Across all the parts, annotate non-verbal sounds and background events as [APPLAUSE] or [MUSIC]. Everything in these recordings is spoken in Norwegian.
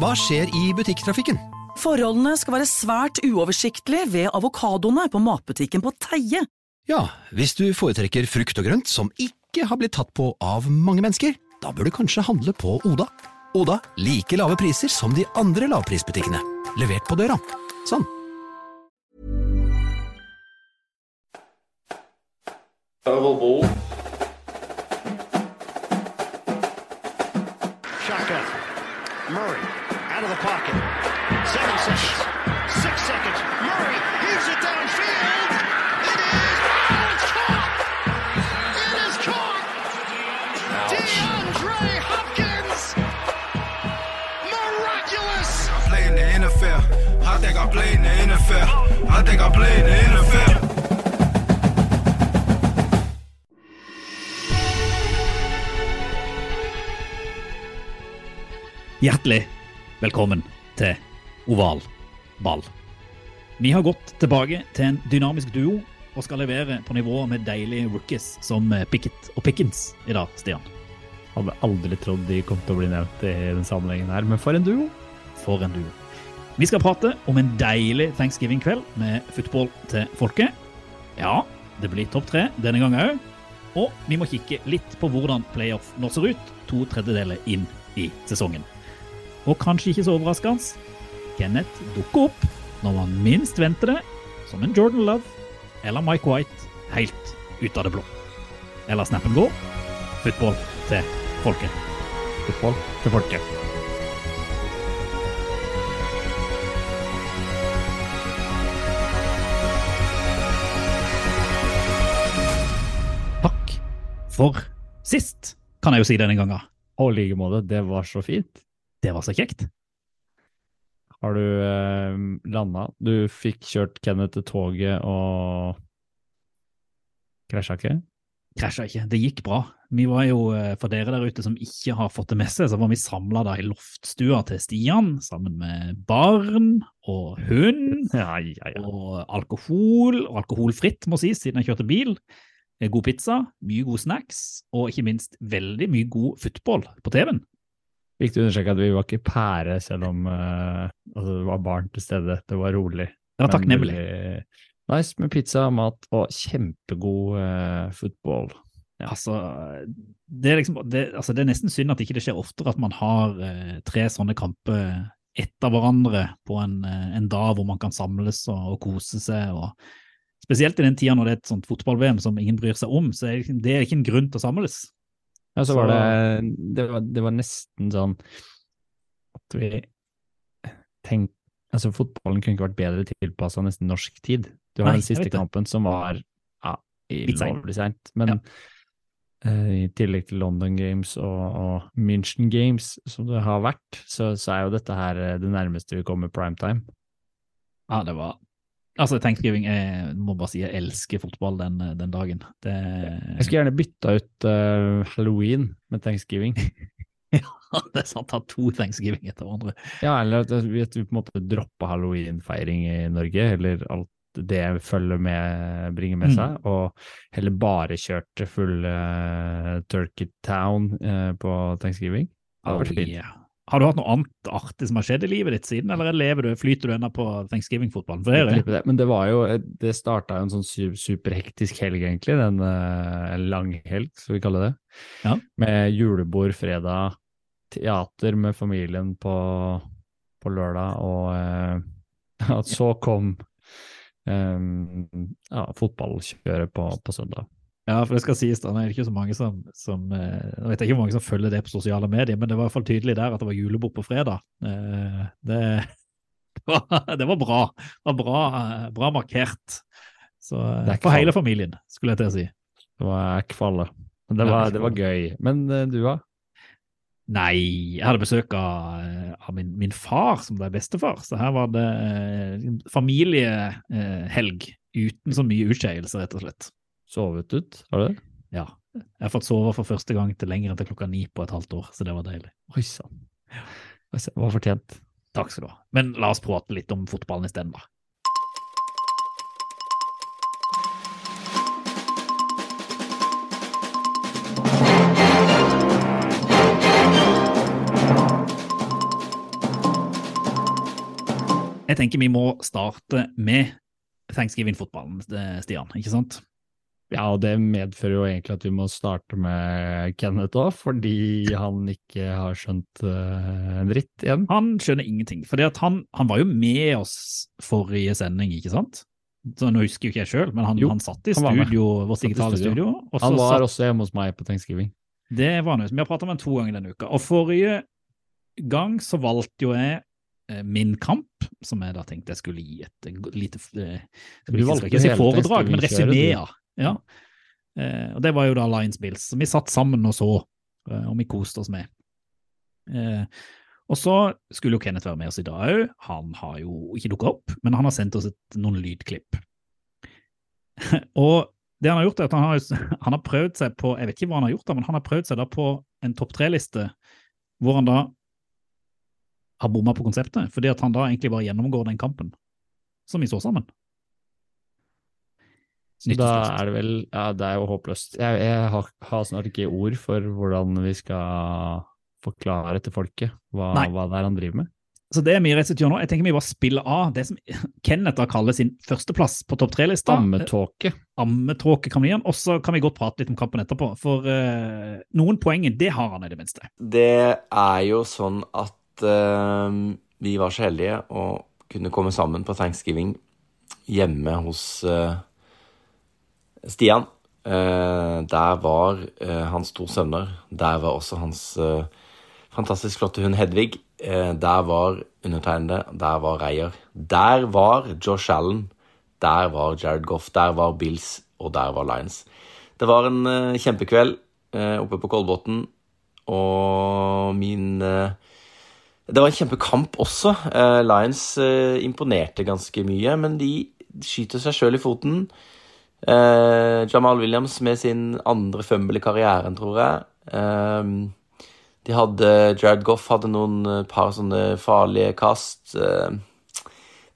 Hva skjer i butikktrafikken? Forholdene skal være svært uoversiktlige ved avokadoene på matbutikken på Teie. Ja, hvis du foretrekker frukt og grønt som ikke har blitt tatt på av mange mennesker, da bør du kanskje handle på Oda. Oda like lave priser som de andre lavprisbutikkene. Levert på døra. Sånn. Oval ball. Shaka. Murray pocket. Seven seconds. Six seconds. Murray heaves it downfield. It is. Oh, it's caught. It is caught. DeAndre Hopkins. Miraculous. I play in the NFL. I think I play in the NFL. I think I play in the NFL. Hjertelig velkommen til Oval ball. Vi har gått tilbake til en dynamisk duo og skal levere på nivå med deilige rookies som Pickett og Pickens i dag, Stian. Hadde aldri trodd de kom til å bli nevnt i den sammenhengen her, men for en duo. For en duo. Vi skal prate om en deilig thanksgiving-kveld med football til folket. Ja, det blir topp tre denne gangen òg. Og vi må kikke litt på hvordan playoff nå ser ut to tredjedeler inn i sesongen. Og kanskje ikke så overraskende, Kenneth dukker opp når man minst venter det, som en Jordan Love eller Mike White helt ut av det blå. Eller snappen går. Football til folket. Football til folket. Takk for sist, kan jeg jo si denne gangen. Og i like måte, det var så fint. Det var så kjekt. Har du eh, landa? Du fikk kjørt Kenneth til toget og krasja ikke? Krasja ikke, det gikk bra. Vi var jo, eh, For dere der ute som ikke har fått det med seg, så var vi samla i loftstua til Stian sammen med barn og hund [LAUGHS] Ja, ja, ja. og alkohol, og alkoholfritt må sies, siden jeg kjørte bil. Eh, God pizza, mye gode snacks, og ikke minst veldig mye god football på TV-en. Viktig å understreke at vi var ikke pære, selv om uh, altså, det var barn til stede. Det var rolig. Det var takknemlig. Nice med pizza, mat og kjempegod fotball. football. Altså, det er liksom, det, altså, det er nesten synd at ikke det skjer oftere at man har uh, tre sånne kamper etter hverandre på en, en dag hvor man kan samles og, og kose seg. og Spesielt i den tida når det er et sånt fotball-VM som ingen bryr seg om, så er det, det er ikke en grunn til å samles. Ja, så var det, det, var, det var nesten sånn at vi tenkte Altså, fotballen kunne ikke vært bedre tilpassa nesten norsk tid. Du har Nei, den siste kampen som var ja, lovlig seint, men Ja. uh, i tillegg til London Games og, og München Games, som det har vært, så, så er jo dette her eh, det nærmeste vi kommer primetime. Ja, det var Altså, Thanksgiving jeg må bare si jeg elsker fotball den, den dagen. Det, Jeg skulle gjerne bytta ut uh, halloween med thanksgiving. [LAUGHS] det er sant, Ha to thanksgiving etter hverandre. Ja, eller at vi, på en måte dropper halloweenfeiring i Norge, eller alt det følger med, bringer med Mm. seg, og heller bare kjørte full uh, Turkey Town uh, på thanksgiving. Det hadde vært fint. Har du hatt noe annet artig som har skjedd i livet ditt siden, eller lever du, flyter du ennå på thanksgiving-fotballen? For det det. Men det var jo Det starta jo en sånn superhektisk helg, egentlig. En uh, langhelg, skal vi kalle det. Ja. Med julebord fredag, teater med familien på, på lørdag, og [LAUGHS] uh, så kom um, ja, fotballkjøret på, på søndag. Ja, for det skal sies, da, det er ikke så mange som, som eh, Jeg vet ikke hvor mange som følger det på sosiale medier, men det var i hvert fall tydelig der at det var julebord på fredag. Eh, Det, [LAUGHS] det, var, det var bra. Det var bra, eh, bra markert. Så For hele familien, skulle jeg til å si. Det var kvalle. Det var, det var gøy. Men du, da? Nei, jeg hadde besøk av, av min, min far, som er bestefar. Så her var det eh, familiehelg uten så mye utskeielse, rett og slett. Sovet ut? Har du det? Ja. Jeg har fått sove for første gang til lenger enn til klokka ni på et halvt år, så det var deilig. Oi sann. Det var fortjent. Takk skal du ha. Men la oss prate litt om fotballen isteden, da. Jeg tenker vi må starte med Thanksgiving-fotballen, eh, Stian, ikke sant? Ja, og det medfører jo egentlig at vi må starte med Kenneth òg, fordi han ikke har skjønt uh, en dritt igjen. Han skjønner ingenting. For han, han, var jo med oss forrige sending, ikke sant? Så Nå husker jo ikke jeg sjøl, men han, Jo, han satt i studio, vårt digitale studio. studio. Han var satt- også hjemme hos meg på tegnskriving. Det var han. Vi har pratet med han to ganger denne uka. Og forrige gang så valgte jo jeg eh, min kamp, som jeg da tenkte jeg skulle gi et lite eh, Du valgte ikke si hele foredrag, men resumeer. Ja. Eh, og det var jo da Lions Bills, som vi satt sammen og så, eh, og vi koste oss med. Eh, og så skulle jo Kenneth være med oss i dag òg. Han har jo ikke dukka opp, men han har sendt oss et, noen lydklipp. [LAUGHS] og det han har gjort, er at han har, [LAUGHS] han har prøvd seg på Jeg vet ikke hva han har gjort, da, men han har prøvd seg da på en topp tre-liste hvor han da har bomma på konseptet, fordi at han da egentlig bare gjennomgår den kampen som vi så sammen. Så da er det vel Ja, det er jo håpløst. Jeg, jeg har, har snart ikke ord for hvordan vi skal forklare til folket hva, hva det er han driver med. Så det er mye rett å gjøre nå. Jeg tenker vi bare spiller av det som [LAUGHS] Kenneth da kaller sin førsteplass på topp tre-lista. Ammetåke. Ammetåke kan vi gi han, og så kan vi godt prate litt om kampen etterpå. For uh, noen poeng, det har han i det minste. Det er jo sånn at uh, vi var så heldige å kunne komme sammen på thanksgiving hjemme hos eh, Stian. Eh, der var eh, hans to sønner. Der var også hans eh, fantastisk flotte hund Hedvig. Der var undertegnede. Der var Reier. Der var Josh Allen. Der var Jared Goff. Der var Bills, og der var Lions. Det var en kjempekveld oppe på Kolbotn, og min Det var en kjempekamp også. Lions imponerte ganske mye, men de skyter seg sjøl i foten. Eh, Jamal Williams med sin andre fumble i karrieren, tror jeg. Eh, de hadde Jared Goff hadde noen eh, par sånne farlige kast. Eh,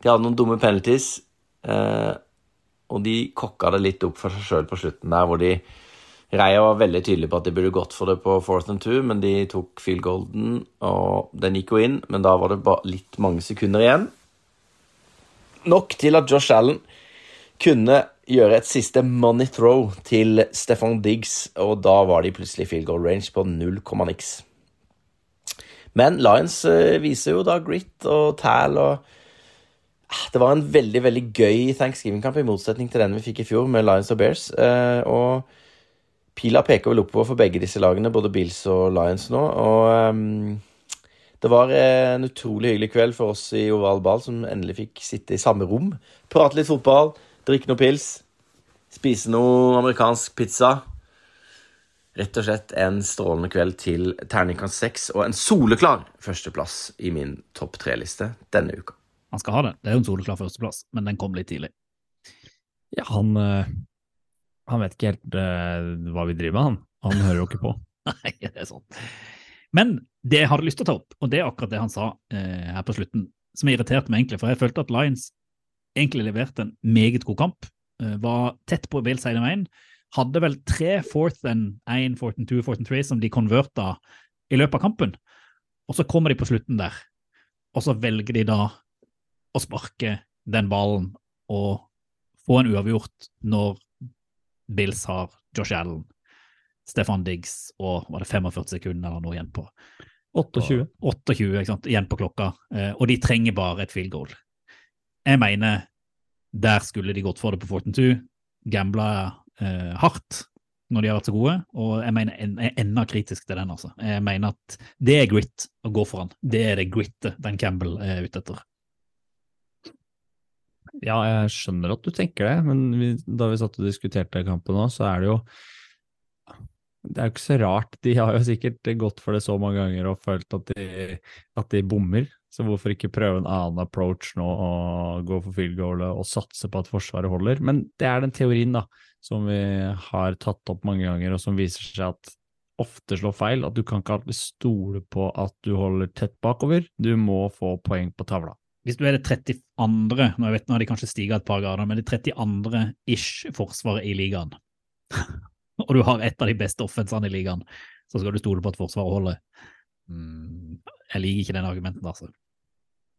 de hadde noen dumme penalties. Eh, og de kokka det litt opp for seg sjøl på slutten der, hvor de Reia var veldig tydelig på at de burde gått for det på fourth and two, men de tok field golden, og den gikk jo inn, men da var det bare litt mange sekunder igjen. Nok til at Josh Allen kunne gjøre et siste money throw til Stefan Diggs, og da var de plutselig field goal range på 0, niks. Men Lions eh, viser jo da grit og tæl og Ah, Det var en veldig veldig gøy thanksgiving-kamp, i motsetning til den vi fikk i fjor med Lions og Bears. Eh, og pila peker vel oppover for begge disse lagene, både Bills og Lions nå. Og ehm, det var eh, en utrolig hyggelig kveld for oss i Oval Ball, som endelig fikk sitte i samme rom. Prate litt fotball, drikke noe pils, spise noe amerikansk pizza. Rett og slett en strålende kveld til terningkast seks og en soleklar førsteplass i min topp tre-liste denne uka. Han skal ha det. Det er jo en soleklar førsteplass, men den kom litt tidlig. Ja, han, eh, han vet ikke helt uh, hva vi driver med, han. Han hører jo ikke på. [LAUGHS] Nei, det er sånn. Men det jeg hadde lyst til å ta opp, og det er akkurat det han sa uh, her på slutten, som irriterte meg egentlig, for jeg følte at Lions egentlig leverte en meget god kamp. Eh, var tett på Bills hele veien. Hadde vel tre fourth and 1, fourth and 2, fourth and 3 som de konverta i løpet av kampen. Og så kommer de på slutten der, og så velger de da å sparke den ballen og få en uavgjort når Bills har Josh Allen, Stefan Diggs og var det 45 sekunder eller noe igjen på 28. 28 ikke sant, igjen på klokka, eh, og de trenger bare et field goal. Jeg mener der skulle de gått for det på Fortin 2, gambla eh, hardt når de har vært så gode, og jeg mener en, jeg er enda kritisk til den. altså. Jeg mener at det er grit å gå for han. Det er det grittet den Campbell er ute etter. Ja, jeg skjønner at du tenker det, men vi, da vi satt og diskuterte kampen nå, så er det jo Det er jo ikke så rart. De har jo sikkert gått for det så mange ganger og følt at de, at de bommer. Så hvorfor ikke prøve en annen approach nå og gå for field goalet og satse på at Forsvaret holder? Men det er den teorien da, som vi har tatt opp mange ganger, og som viser seg at ofte slår feil. At du kan ikke alltid stole på at du holder tett bakover. Du må få poeng på tavla. Hvis du er det 32. Nå, jeg vet, nå har de kanskje stiget et par grader, men det 32. ish forsvaret i ligaen, [LAUGHS] og du har et av de beste offensene i ligaen, så skal du stole på at forsvaret holder. Mm, jeg liker ikke den argumenten, altså.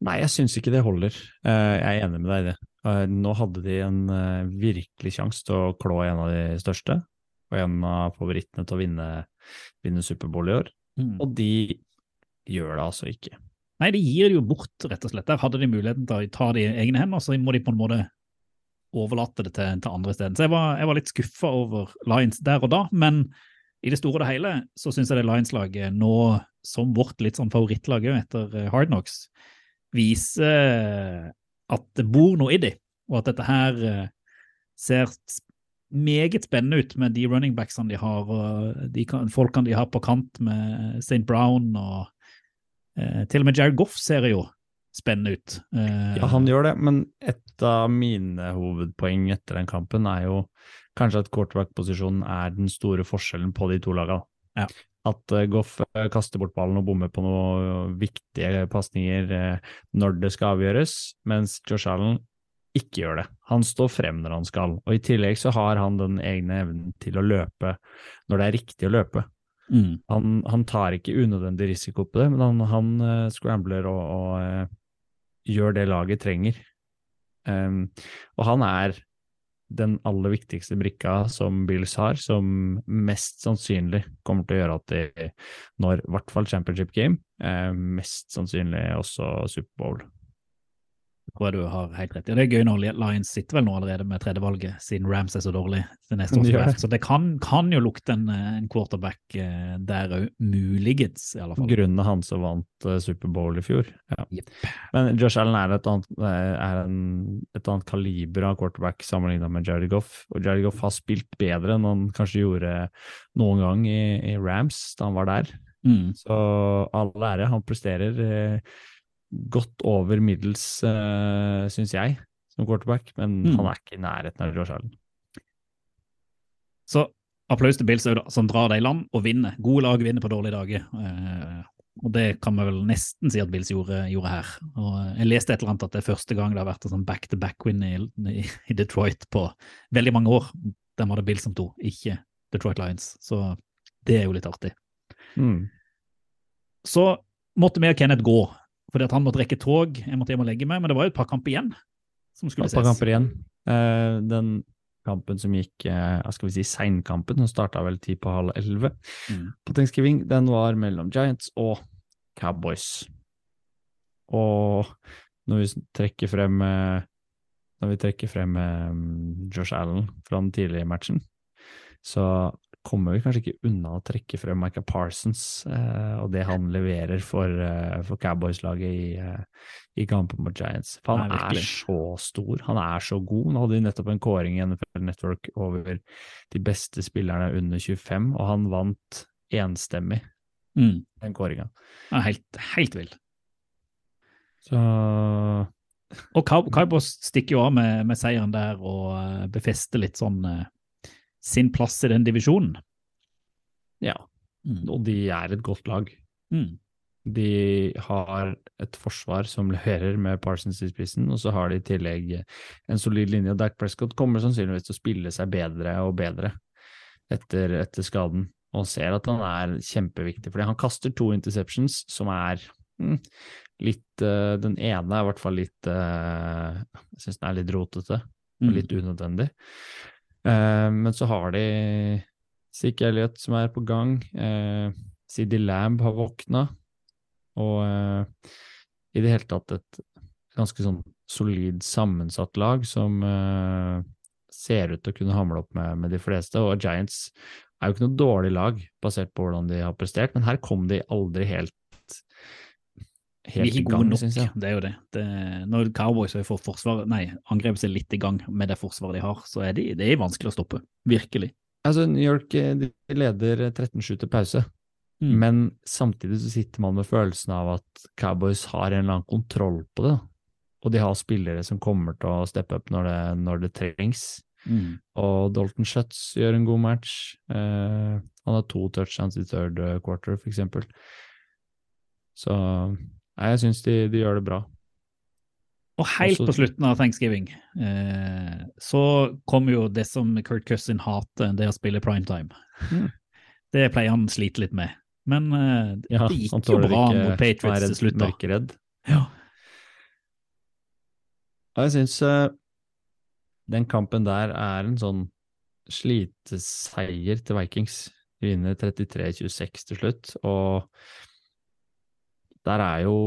Nei, jeg syns ikke det holder. Eh, Jeg er enig med deg i det. Eh, Nå hadde de en eh, virkelig sjanse til å klå en av de største, og en av favorittene til å vinne, vinne Superbowl i år. Mm. Og de gjør det altså ikke. Nei, de gir det jo bort, rett og slett. Der hadde de muligheten til å ta det i egne hender, så må de på en måte overlate det til, til andre steder. Så jeg var, jeg var litt skuffa over Lions der og da, men i det store og det hele så syns jeg det Lions-laget nå, som vårt litt sånn favorittlag etter Hard Knocks, viser at det bor noe i dem, og at dette her eh, ser meget spennende ut med de running backsene de har, og de kan- folkene de har på kant med St. Brown og Eh, til og med Jared Goff ser jo spennende ut. Eh, Ja, han gjør det, men et av mine hovedpoeng etter den kampen er jo kanskje at quarterback-posisjonen er den store forskjellen på de to lagene. Ja. At eh, Goff eh, kaster bort ballen og bommer på noen viktige pasninger eh, når det skal avgjøres, mens Josh Allen ikke gjør det. Han står frem når han skal, og i tillegg så har han den egne evnen til å løpe når det er riktig å løpe. mm, Han, han tar ikke unødvendig risiko på det, men han, han uh, scrambler og, og uh, gjør det laget trenger. Um, og han er den aller viktigste brikka som Bills har, som mest sannsynlig kommer til å gjøre at de når i hvert fall championship game, eh, mest sannsynlig også Superbowl. Tror jeg du har helt rett i. Og Det er gøy når Lions sitter vel nå allerede med tredjevalget, siden Rams er så dårlig til neste års draft. Så det kan, kan jo lukte en, eh, en quarterback eh, der òg, muligens i alle fall. Grunnen er han som vant uh, Superbowl i fjor. Ja. Yep. Men Josh Allen er et annet, er en, et annet kaliber av quarterback sammenlignet med Jared Goff. Og Jared Goff har spilt bedre enn han kanskje gjorde noen gang i, i Rams da han var der. Mm. Så all ære. Han presterer eh, godt over middels, uh, syns jeg, som quarterback, men Mm. han er ikke i nærheten av Josh Allen. Så applaus til Bills som drar det i land og vinner. Gode lag vinner på dårlige dager. Uh, og det kan vi vel nesten si at Bills gjorde, gjorde her. Og eh, jeg leste et eller annet at det er første gang det har vært en sånn back-to-back-win i, i, Detroit på veldig mange år. Dem hadde Bills som to, ikke Detroit Lions. Så det er jo litt artig. Mm. Så måtte vi og Kenneth gå, fordi at han måtte rekke tog. Jeg måtte hjem og legge meg, men det var jo et par kamper igjen som skulle ses. Et par kamper igjen. Eh, den kampen som gikk, eh, skal vi si, seinkampen, som starta vel ti på halv elleve Mm. på Thanksgiving, den var mellom Giants og Cowboys. Og når vi trekker frem eh, når vi trekker frem eh, Josh Allen fra den tidlige matchen, så kommer vi kanskje ikke unna å trekke frem Micah Parsons eh, og det han leverer for, eh, for Cowboys-laget i, eh, i kampen mot Giants. For han Nei, er så stor, han er så god. Nå hadde de nettopp en kåring i NFL Network over de beste spillerne under 25, og han vant enstemmig Mm. den kåringa. Ja, helt, helt vill. Så Og Cowboys stikker jo av med, med seieren der og eh, befester litt sånn eh, sin plass i den divisjonen. ja, Mm. og de er et godt lag. Mm. De har et forsvar som leverer med Parsons i spissen, og så har de i tillegg en solid linje. Dak Prescott kommer sannsynligvis til å spille seg bedre og bedre etter, etter skaden, og ser at han er kjempeviktig. fordi han kaster to interceptions som er mm, litt uh, Den ene er i hvert fall litt uh, Jeg syns den er litt rotete og Mm. litt unødvendig. Eh, men så har de Sick Elliot som er på gang. Eh, CD Lamb har våkna. Og eh, i det hele tatt et ganske sånn solid sammensatt lag som eh, ser ut til å kunne hamle opp med, med de fleste. Og Giants er jo ikke noe dårlig lag basert på hvordan de har prestert, men her kom de aldri helt helt i gang, nok, syns jeg. det er jo det. det når Cowboys har fått forsvar, nei, angrepet seg litt i gang med det forsvaret de har, så er de, det er vanskelig å stoppe. Virkelig. Altså, New York eh, de leder 13-7 til pause, Mm. men samtidig så sitter man med følelsen av at Cowboys har en eller annen kontroll på det. Og de har spillere som kommer til å steppe opp når det, når det trengs. Mm. Og Dalton Schutz gjør en god match. Uh, han har to touchdowns i third eh, quarter, for eksempel. Så nei, jeg syns de, de gjør det bra. Og helt Også- på slutten av thanksgiving eh, så kommer jo det som Kurt Cousin hater, det å spille primetime. Mm. [LAUGHS] Det pleier han å slite litt med. Men eh, Ja, det gikk jo bra ikke- mot Patriots til slutt. Mørkeredd. Ja. Jeg syns eh, den kampen der er en sånn sliteseier til Vikings. De vinner 33-26 til slutt, og der er jo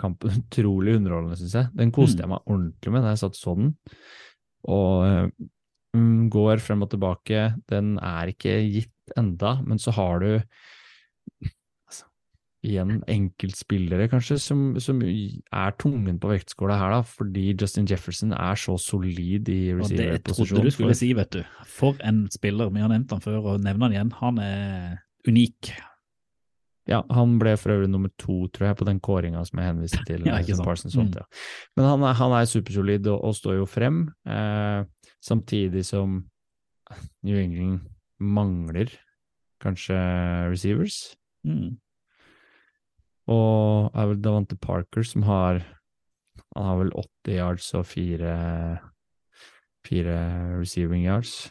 kampen [LAUGHS] utrolig underholdende, syns jeg. Den koste jeg meg ordentlig med da jeg satt sånn. så den. Og mm, går frem og tilbake. Den er ikke gitt enda, men så har du altså, igjen enkeltspillere, kanskje, som, som er tungen på vektskåla her, da, fordi Justin Jefferson er så solid i receiver-posisjon. det trodde du skulle si, vet du. For en spiller. Vi har nevnt han før, og nevner han igjen. Han er unik. Ja, han ble for øvrig nummer to, tror jeg, på den kåringa som jeg henviste til. [LAUGHS] Ja, ikke sant. Mm. ja. Men han er, han er supersolid og, og står jo frem, eh, samtidig som New England mangler kanskje receivers. Mm. Og er vel Davante Parker som har Han har vel 80 yards og fire, fire receiving yards.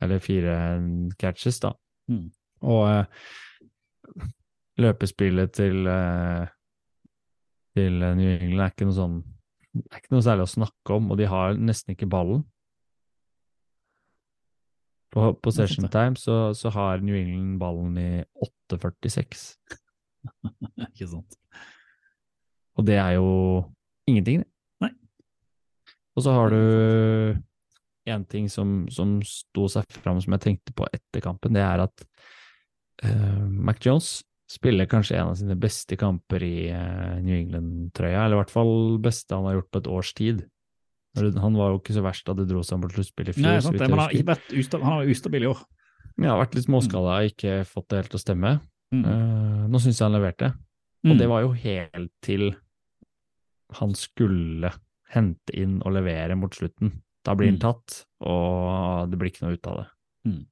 Eller fire catches, da. Mm. Og eh, løpespillet til eh, til New England er ikke noe sånn Det er ikke noe særlig å snakke om, og de har nesten ikke ballen. På, på session time så, så har New England ballen i 8.46. [LAUGHS] Ikke sant. Og det er jo ingenting, det. Nei. Og så har du en ting som, som sto seg fram som jeg tenkte på etter kampen, det er at uh, Mac Jones spiller kanskje en av sine beste kamper i eh, New England-trøya, eller i hvert fall beste han har gjort på et års tid. Han var jo ikke så verst da det dro seg på sluttspillet i fjor. Nei, sant, men han har, husker. vært usta, han har ustabil i år. Ja, vært litt småskada, ikke fått det helt til å stemme. Mm. Eh, nå syns jeg han leverte. Mm. Og det var jo helt til han skulle hente inn og levere mot slutten. Da blir han Mm. tatt, og det blir ikke noe ut av det. Mm.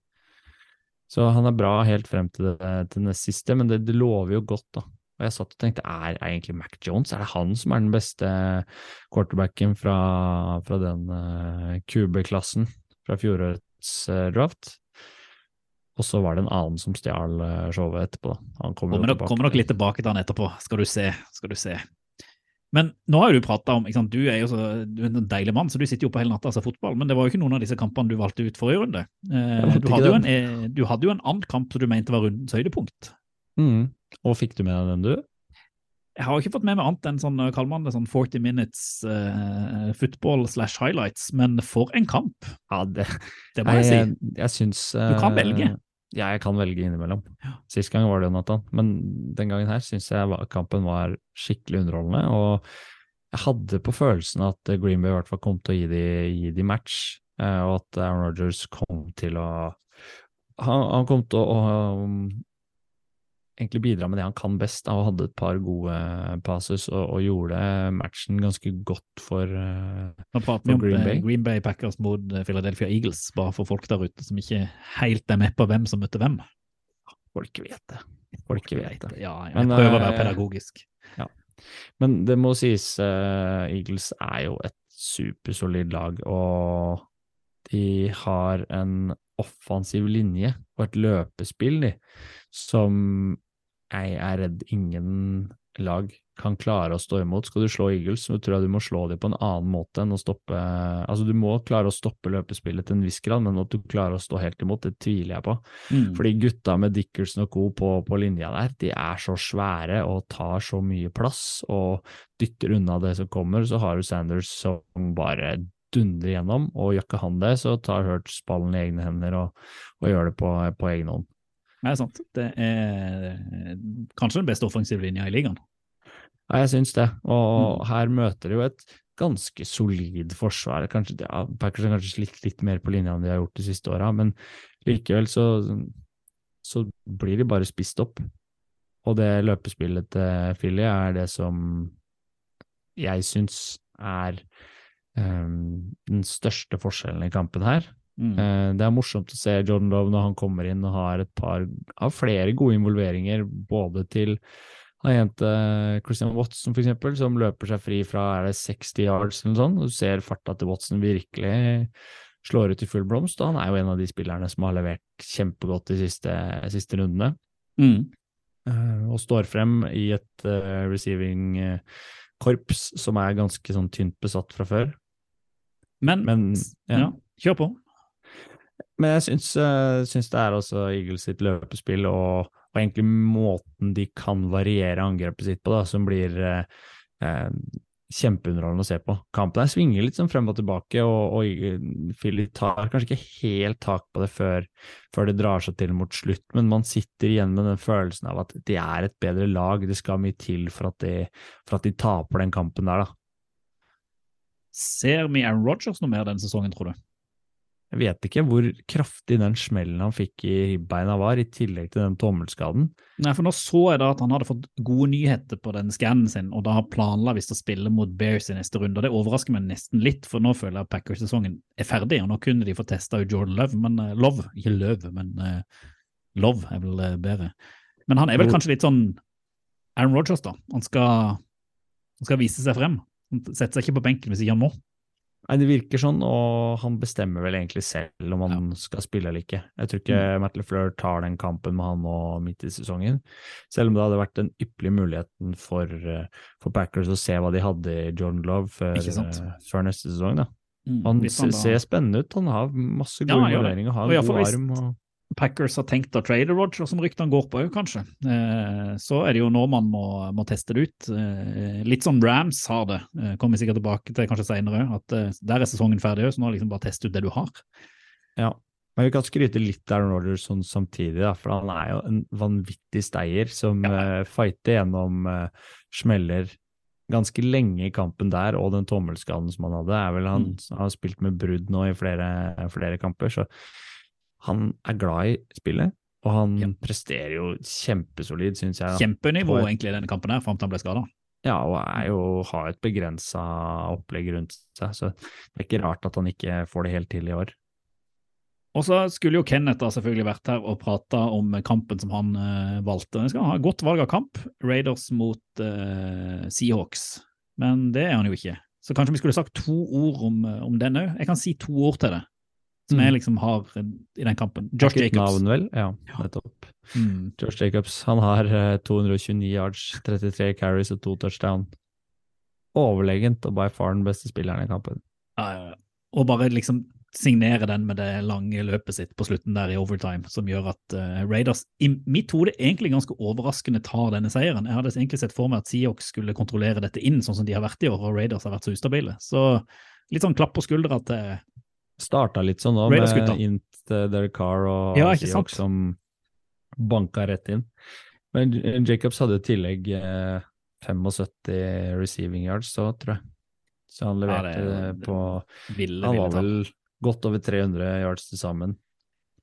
Så han er bra helt frem til det, til det siste, men det, det lover jo godt, da. Og jeg satt og tenkte, er egentlig Mac Jones er det han som er den beste quarterbacken fra, fra den uh, QB-klassen fra fjorårets uh, draft? Og så var det en annen som stjal eh, showet etterpå. da. Han kommer Kommer nok, kommer nok litt tilbake til han etterpå, skal du se. skal du se. Men nå har jo du prata om sant, Du er jo så, du er en deilig mann, så du sitter jo oppe hele natta og ser fotball. Men det var jo ikke noen av disse kampene du valgte ut forrige runde. Eh, du, hadde en, eh, du hadde jo en annen kamp som du mente var rundens høydepunkt. Mm. Og fikk du med deg den, du? Jeg har ikke fått med meg annet enn sånn, kaller man det sånn 40 minutes eh, football slash highlights, men for en kamp! Ja, det, Det må jeg jeg, si. jeg syns Du kan velge. Ja, jeg kan velge innimellom. Sist gang var det Jonathan, men den gangen her syns jeg kampen var skikkelig underholdende. Og jeg hadde på følelsen at Green Bay i hvert fall kom til å gi de, gi de match, eh, og at Aaron Rodgers kom til å Han, han kom til å, å um, egentlig bidra med det han kan best, og hadde et par gode passes og, og gjorde matchen ganske godt for eh, vi for Green eh, Bay. Green Bay Packers mot eh, Philadelphia Eagles, bare for folk der ute som ikke helt er med på hvem som møtte hvem. Folk vet det. Folk vet det. Ja, jeg Men, prøver å være pedagogisk. pedagogisk. Men det må sies, uh, Eagles er jo et supersolid lag, og de har en offensiv linje og et løpespill, de, som jeg er redd ingen lag kan klare å stå imot. Skal du slå Eagles, så tror jeg du må slå dem på en annen måte enn å stoppe Altså, du må klare å stoppe løpespillet til en viss grad, men at du klarer å stå helt imot, det tviler jeg på. Mm. Fordi gutta med Dickerson og co. På, på linja der, de er så svære og tar så mye plass og dytter unna det som kommer. Så har du Sanders som bare dundrer gjennom, og gjør ikke han det, så tar Hurts ballen i egne hender og, og gjør det på, på egen hånd. Det er sant. Det er eh, kanskje den beste offensive linja i ligaen. Ja, jeg syns det, og her møter de jo et ganske solid forsvar. Kanskje, ja, Packers har kanskje slitt litt mer på linja enn de har gjort de siste åra, men likevel så, så blir de bare spist opp. Og det løpespillet til Philly er det som jeg syns er um, den største forskjellen i kampen her. Mm. Eh, det er morsomt å se Jordan Love når han kommer inn og har et par av flere gode involveringer, både til han jente Christian Watson, for eksempel, som løper seg fri fra er det 60 yards eller noe sånt. Du ser farta til Watson virkelig slår ut i full blomst, og han er jo en av de spillerne som har levert kjempegodt de siste, siste rundene. Mm. Eh, og står frem i et uh, receiving eh, korps som er ganske sånn tynt besatt fra før. Men, Men, ja. ja. kjør på. Men jeg syns, eh, syns det er også Eagles sitt løpespill og, og egentlig måten de kan variere angrepet sitt på, da, som blir eh, eh, kjempeunderholdende å se på. Kampen der svinger litt sånn frem og tilbake, og, og Philly tar kanskje ikke helt tak på det før, før det drar seg til mot slutt, men man sitter igjen med den følelsen av at de er et bedre lag. Det skal mye til for at de, for at de taper den kampen der, da. Ser vi Aaron Rodgers noe mer denne sesongen, tror du? Jeg vet ikke hvor kraftig den smellen han fikk i ribbeina var, i tillegg til den tommelskaden. Nei, for nå så jeg da at han hadde fått gode nyheter på den skannen sin, og da har planla visst å spille mot Bears i neste runde. og Det overrasker meg nesten litt, for nå føler jeg at Packers-sesongen er ferdig, og nå kunne de få testa ut Jordan Love, men uh, Love, ikke Løv, men uh, Love er vel uh, bedre. Men han er vel kanskje litt sånn Aaron Rodgers, da. Han skal, han skal vise seg frem. Han setter seg ikke på benken hvis ikke han må. Nei, Det virker sånn, og han bestemmer vel egentlig selv om han ja. skal spille eller ikke. Jeg tror ikke mm. Matt LeFleur tar den kampen med han nå midt i sesongen. Selv om det hadde vært den ypperlige muligheten for, for, Packers å se hva de hadde i Jordan Love før, før neste sesong. da. Mm, han, han da... ser spennende ut, han har masse gode ja, vurderinger, har en god arm. og... Packers har tenkt å trade Roger, som ryktene går på òg, kanskje. Eh, så er det jo nå man må, må teste det ut. Eh, litt som Rams har det, eh, kommer vi sikkert tilbake til kanskje senere. At der er sesongen ferdig òg, så nå liksom bare teste ut det du har. Ja, men vi kan skryte litt av Rodgers sånn samtidig, da, for han er jo en vanvittig steier som ja. uh, fighter gjennom uh, smeller ganske lenge i kampen der, og den tommelskaden som han hadde. er vel Han, mm. har spilt med brudd nå i flere, flere kamper, så han er glad i spillet, og han ja. presterer jo kjempesolid, syns jeg. Kjempenivå et... egentlig i denne kampen her, fram til han ble skada. Ja, og er jo, har et begrensa opplegg rundt seg, så det er ikke rart at han ikke får det helt til i år. Og så skulle jo Kenneth da selvfølgelig vært her og prata om kampen som han uh, valgte. Han skal ha godt valg av kamp, Raiders mot uh, Seahawks, men det er han jo ikke. Så kanskje vi skulle sagt to ord om, om den òg. Jeg kan si to ord til det som jeg mm. liksom har i den kampen. Josh Jacobs. Navn, vel? Ja, nettopp. Mm. Josh Jacobs. Han har 229 eh, yards, 33 carries og to touchdown. Overlegent og by far den beste spilleren i kampen. Ja, ja, ja. Og bare liksom signere den med det lange løpet sitt på slutten der i overtime, som gjør at uh, Raiders i mitt hode egentlig ganske overraskende tar denne seieren. Jeg hadde egentlig sett for meg at Seahawks skulle kontrollere dette inn, sånn som de har vært i år, og Raiders har vært så ustabile. Så litt sånn klapp på skuldra til Starta litt sånn nå, med int Derek Carr og ja, Seahawks som banka rett inn. Men Jacobs hadde i tillegg eh, 75 receiving yards, så tror jeg. Så han leverte ja, det, det, på ville, Han var vel godt over 300 yards til sammen.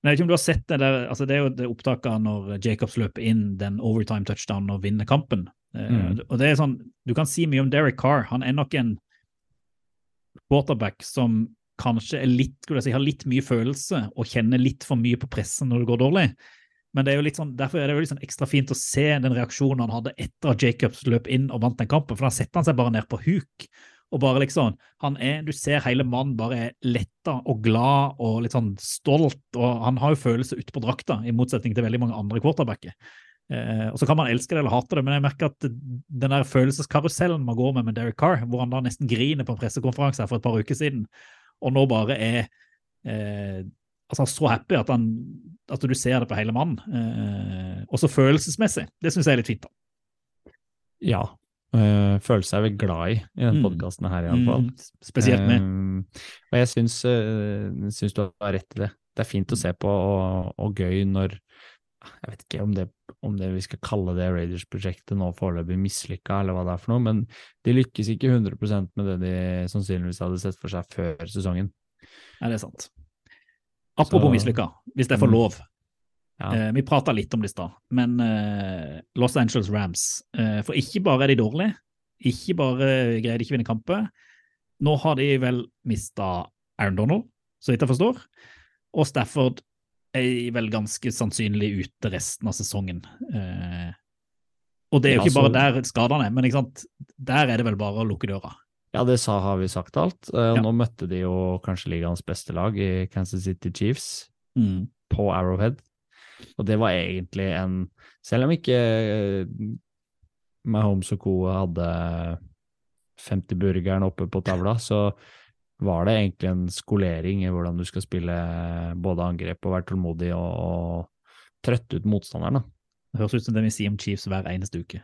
Jeg vet ikke om du har sett det der, altså det er jo det opptaket når Jacobs løper inn den overtime touchdown og vinner kampen. Eh, mm. og det er sånn, Du kan si mye om Derek Carr. Han er nok en quarterback som kanskje er litt, skulle jeg si, har litt mye følelse og kjenner litt for mye på presset når det går dårlig. Men det er jo litt sånn, derfor er det jo litt sånn ekstra fint å se den reaksjonen han hadde etter at Jacobs løp inn og vant den kampen. For da setter han seg bare ned på huk. og bare liksom, han er, Du ser hele mannen bare er letta og glad og litt sånn stolt. og Han har jo følelser utpå drakta, i motsetning til veldig mange andre quarterbacker. Eh, og Så kan man elske det eller hate det, men jeg merker at den der følelseskarusellen man går med med Derek Carr, hvor han da nesten griner på en pressekonferanse for et par uker siden, og nå bare er eh, altså så happy at, han, at, du ser det på hele mannen. Eh, også følelsesmessig. Det syns jeg er litt fint. da. Ja. Uh, følelse er vi glad i i denne mm. podkasten her, iallfall. Mm, spesielt med. Uh, og jeg syns, uh, syns, du har rett i det. Det er fint å se på og, og gøy når Jeg vet ikke om det, om det vi skal kalle det Raiders-prosjektet nå foreløpig mislykka, eller hva det er for noe, men de lykkes ikke 100% med det de sannsynligvis hadde sett for seg før sesongen. Ja, det er sant. Apropos mislykka, hvis jeg får mm. lov. Ja. Eh, vi prata litt om det i stad, men eh, Los Angeles Rams eh, For ikke bare er de dårlige, ikke bare greier de ikke å vinne kamper. Nå har de vel mista Aaron Donald, så vidt jeg forstår. Og Stafford er vel ganske sannsynlig ute resten av sesongen. Eh, og det er jo ikke bare der skadene er, men der er det vel bare å lukke døra. Ja, det sa, har vi sagt alt. Og ja. Nå møtte de jo kanskje ligaens beste lag i Kansas City Chiefs mm. på Arrowhead. Og det var egentlig en Selv om ikke uh, Mahomes og co. hadde 50-burgeren oppe på tavla, så var det egentlig en skolering i hvordan du skal spille både angrep og være tålmodig og, og trøtte ut motstanderen. Det høres ut som det vi sier om Chiefs hver eneste uke.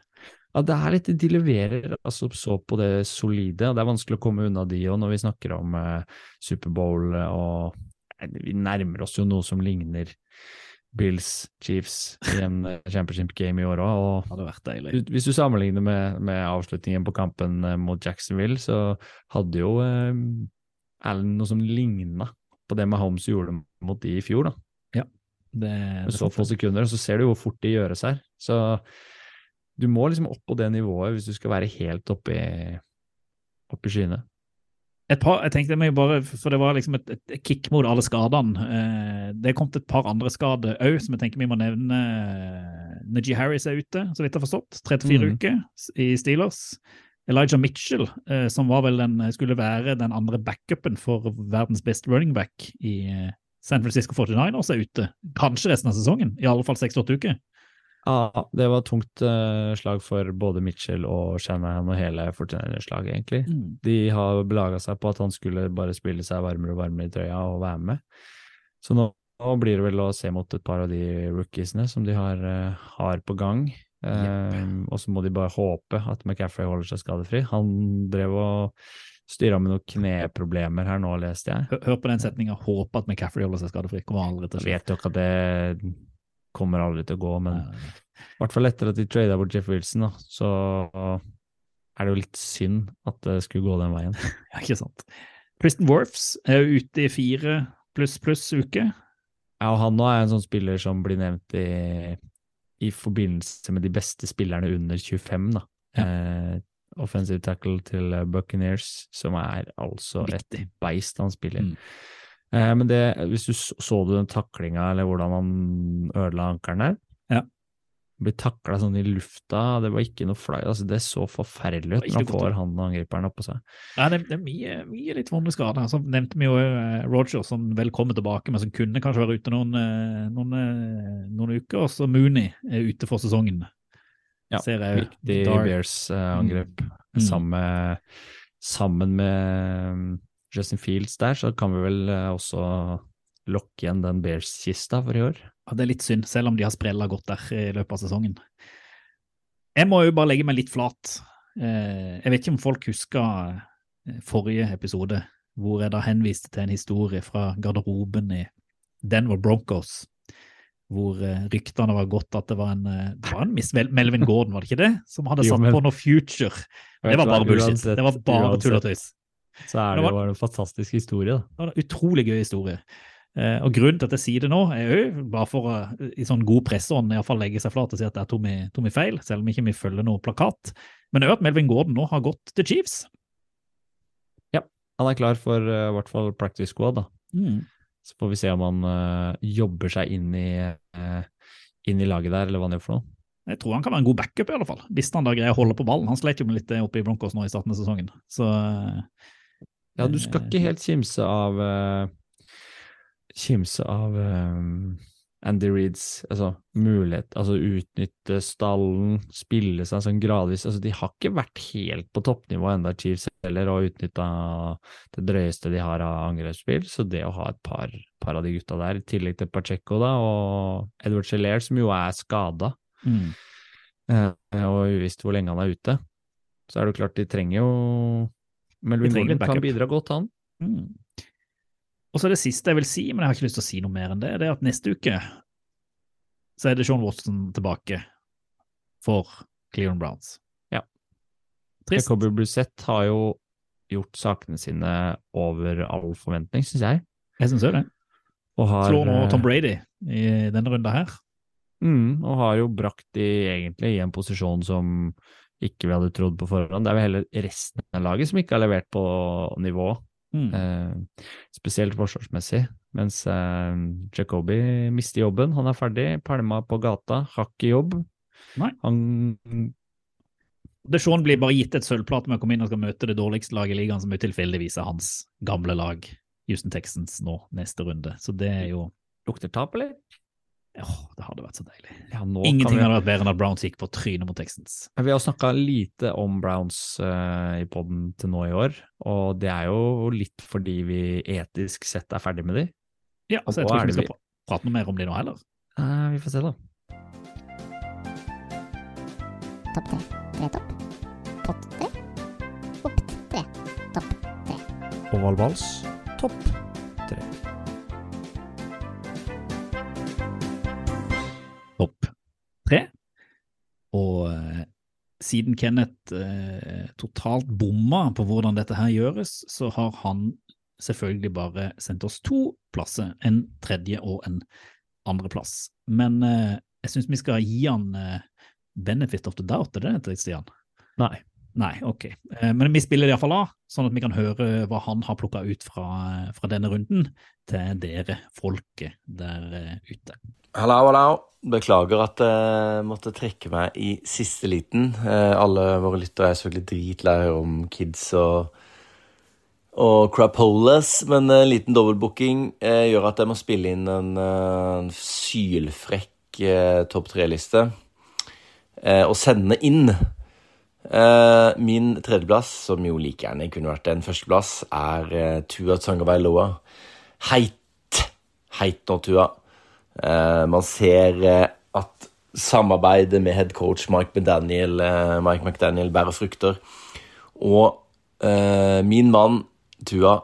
Ja, det er litt, De leverer altså så på det solide, og det er vanskelig å komme unna de òg når vi snakker om eh, Superbowl og eh, Vi nærmer oss jo noe som ligner Bills Chiefs i en eh, championship game i år òg. Og hvis du sammenligner med, med avslutningen på kampen eh, mot Jacksonville, så hadde jo eh, Allen noe som ligna på det Mahomes gjorde mot de i fjor. da. Det, Med det så få sekunder, og så ser du hvor fort de gjøres her. Så du må liksom opp på det nivået hvis du skal være helt oppe i, oppe i skyene. Et par, jeg tenkte meg bare, for det var liksom et, et kick mot alle skadene. Eh, det er kommet et par andre skader òg, som jeg tenker vi må nevne. Najee Harris er ute, så vidt jeg har forstått. 34 Mhm. uker i Steelers. Elijah Mitchell, eh, som den, skulle være den andre backupen for verdens beste running back i eh, San Francisco 49ers, er ute. Kanskje resten av sesongen, i alle fall 6-8 uker. Ja, det var tungt eh, slag for både Mitchell og Shanahan og hele Fortinaner-slaget, egentlig. De har belaga seg på at han skulle bare spille seg varmere og varmere i trøya og være med. Så nå, nå blir det vel å se mot et par av de rookiesene som de har, eh, har på gang. Eh, og så må de bare håpe at McCaffrey holder seg skadefri. Han drev og styra med noen kneproblemer her nå, leste jeg. Hør, hør på den setninga 'håpe at McCaffrey holder seg skadefri'. Kommer aldri til å skje. vet ikke at det kommer aldri til å gå, men i hvert fall etter at de trada bort Jeff Wilson, da, så er det jo litt synd at det skulle gå den veien. [LAUGHS] Ja, ikke sant. Tristan Worfs er jo ute i fire pluss pluss uke. Ja, og han nå er en sånn spiller som blir nevnt i, i forbindelse med de beste spillerne under 25, da. Eh, offensive tackle til Buckeneers, Buccaneers, som er altså Viktig. et beist han spiller. Mm. Eh, men det, hvis du så, så du den taklinga, eller hvordan han ødela ankelen der? Blir takla sånn i lufta, det var ikke noe fly, altså det så forferdelig ut når han får han angriperen oppå seg. Ja, det, det er mye, mye litt vonde skader. Så nevnte vi jo eh, Roger, som vel kommer tilbake, men som kunne kanskje være ute noen, eh, noen, eh, noen uker. Og så Mooney er ute for sesongen. Ja, Ser jeg Viktig Bears-angrep. Mm. Sammen, sammen med um, Justin Fields der, så kan vi vel også lokke igjen den Bears-kista for i år. Ja, det er litt synd, selv om de har sprella godt der i løpet av sesongen. Jeg må jo bare legge meg litt flat. Eh, Jeg vet ikke om folk husker eh, forrige episode, hvor jeg da henviste til en historie fra garderoben i Denver Broncos, hvor eh, ryktene var gått at det var en, det var en Miss Melvin Gordon, var det ikke det? Som hadde satt på noe future. Det var bare bullshit. uansett- Det var bare tull og tøys. Så er Det det var- jo en fantastisk historie, da. Det var en utrolig gøy historie. Eh, og grunnen til at jeg sier det nå, er jo bare for å i sånn god presseånd iallfall legge seg flat og si at der tok vi, tok vi feil, selv om ikke vi følger noe plakat. Men òg at Melvin Gordon nå har gått til Chiefs. Ja, Han er klar for uh, i hvert fall practice squad, da. Mm. Så får vi se om han uh, jobber seg inn i, uh, inn i laget der, eller hva han gjør for noe. Jeg tror han kan være en god backup, i alle fall. Hvis han da greier å holde på ballen. Han slet jo med litt det oppe i Broncos nå i starten av sesongen. Så Ja, du skal ikke helt kimse av Kimse av um, Andy Reeds altså, mulighet, altså utnytte stallen, spille seg sånn gradvis altså, De har ikke vært helt på toppnivå enda, Chiefs heller, og utnytta det drøyeste de har av angrepsspill. Så det å ha et par, par av de gutta der, i tillegg til Pacheco da, og Edward Gelair, som jo er skada, mm. eh, og uvisst hvor lenge han er ute, så er det jo klart de trenger jo Melvin Gordon kan bidra godt, han. Mm. Og så er det siste jeg vil si, men jeg har ikke lyst til å si noe mer enn det, det er at neste uke så er det Sean Watson tilbake for Cleon Browns. Ja. Trist. Jacobi Brissett har jo gjort sakene sine over all forventning, syns jeg. Jeg syns òg det. Og har, Slår nå eh, Tom Brady i denne runda her. Mm, og har jo brakt de egentlig i en posisjon som ikke vi hadde trodd på forhånd. Det er vel heller resten av laget som ikke har levert på nivå, Mm. eh, spesielt forsvarsmessig. Mens eh, Jacobi mister jobben, han er ferdig. Pælma på gata, har ikke jobb. Nei. Han Deshaun blir bare gitt et sølvplate med å komme inn og skal møte det dårligste laget i ligaen, som utilfeldigvis tilfeldigvis er hans gamle lag, Houston Texans, nå neste runde. Så det er jo lukter tap, eller? Åh, det hadde vært så deilig. Ja, nå Ingenting vi, hadde vært bedre enn at Browns gikk på trynet mot Texans. vi har snakka lite om Browns uh, i poden til nå i år, og det er jo litt fordi vi etisk sett er ferdig med de. Ja, altså så jeg tror ikke vi skal vi... prate noe mer om de nå heller. Uh, vi får se, da. Topp tre. Tre topp. Pott tre. Opp tre. Topp tre. Oval vals, topp siden Kenneth eh, totalt bomma på hvordan dette her gjøres, så har han selvfølgelig bare sendt oss to plasser, en tredje og en andreplass. Men eh, jeg syns vi skal gi han eh, benefit of the doubt, er det det Stian? Nei. Nei, ok. Eh, Men vi spiller det iallfall av, sånn at vi kan høre hva han har plukka ut fra, fra denne runden, til dere folket der eh, ute. Hallo, hallo. Beklager at jeg måtte trekke meg i siste liten. Eh, Alle våre lyttere er selvfølgelig dritlei om kids og, og crapolas, men en liten dobbeltbooking gjør at jeg må spille inn en, en sylfrekk topp tre-liste og sende inn. Eh, min tredjeplass, som jo like gjerne kunne vært en førsteplass, er eh, Tua Tangavailoa. Heit. Heit nå, Tua. Eh, man ser at samarbeidet med headcoach Mike McDaniel, Mike McDaniel bærer frukter. Og min mann Tua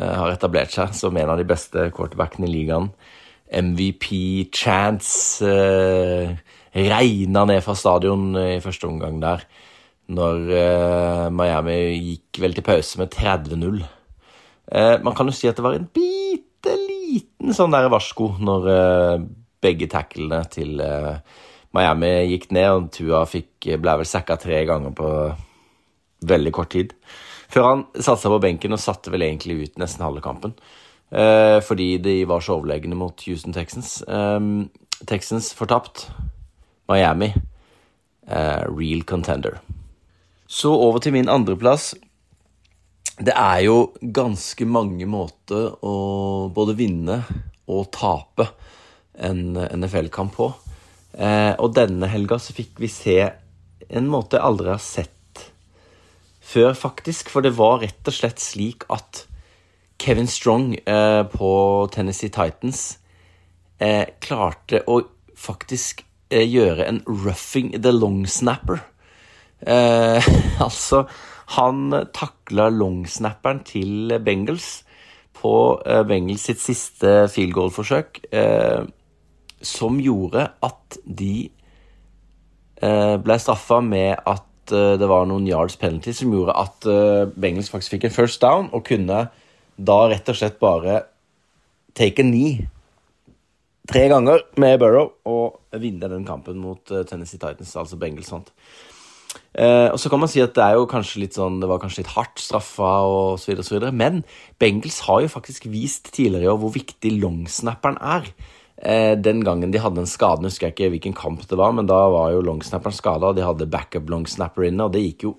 har etablert seg som en av de beste quarterbackene i ligaen. MVP Chance eh, regna ned fra stadion i første omgang der. Når eh, Miami gikk vel til pause med 30-0. Eh, man kan jo si at det var en bitte liten sånn der varsko når eh, begge tacklene til Miami gikk ned, og Tua fikk, ble vel sacka tre ganger på veldig kort tid. Før han satte seg på benken og satte vel egentlig ut nesten halve kampen. Fordi de var så overlegne mot Houston Texans. Eh, Texans fortapt. Miami, real contender. Så over til min andreplass. Det er jo ganske mange måter å både vinne og tape en NFL-kamp på. Eh, og denne helga så fikk vi se en måte jeg aldri har sett før, faktisk. For det var rett og slett slik at Kevin Strong eh, på Tennessee Titans eh, klarte å faktisk eh, gjøre en roughing the long snapper. Eh, [LAUGHS] altså, han takla longsnapperen til Bengals på eh, Bengals sitt siste field goal-forsøk, eh, som gjorde at de eh, ble straffa med at eh, det var noen yards penalty som gjorde at eh, Bengals faktisk fikk en first down og kunne da rett og slett bare take a knee tre ganger med Burrow og vinne den kampen mot Tennessee Titans, altså Bengals vant. Eh, og så kan man si at det er jo kanskje litt sånn, det var kanskje litt hardt straffa og så videre, og så videre. Men Bengals har jo faktisk vist tidligere i år hvor viktig longsnapperen er. Eh, den gangen de hadde en skade, husker jeg ikke hvilken kamp det var, men da var jo longsnapperen skada, og de hadde backup longsnapper inne, og det gikk jo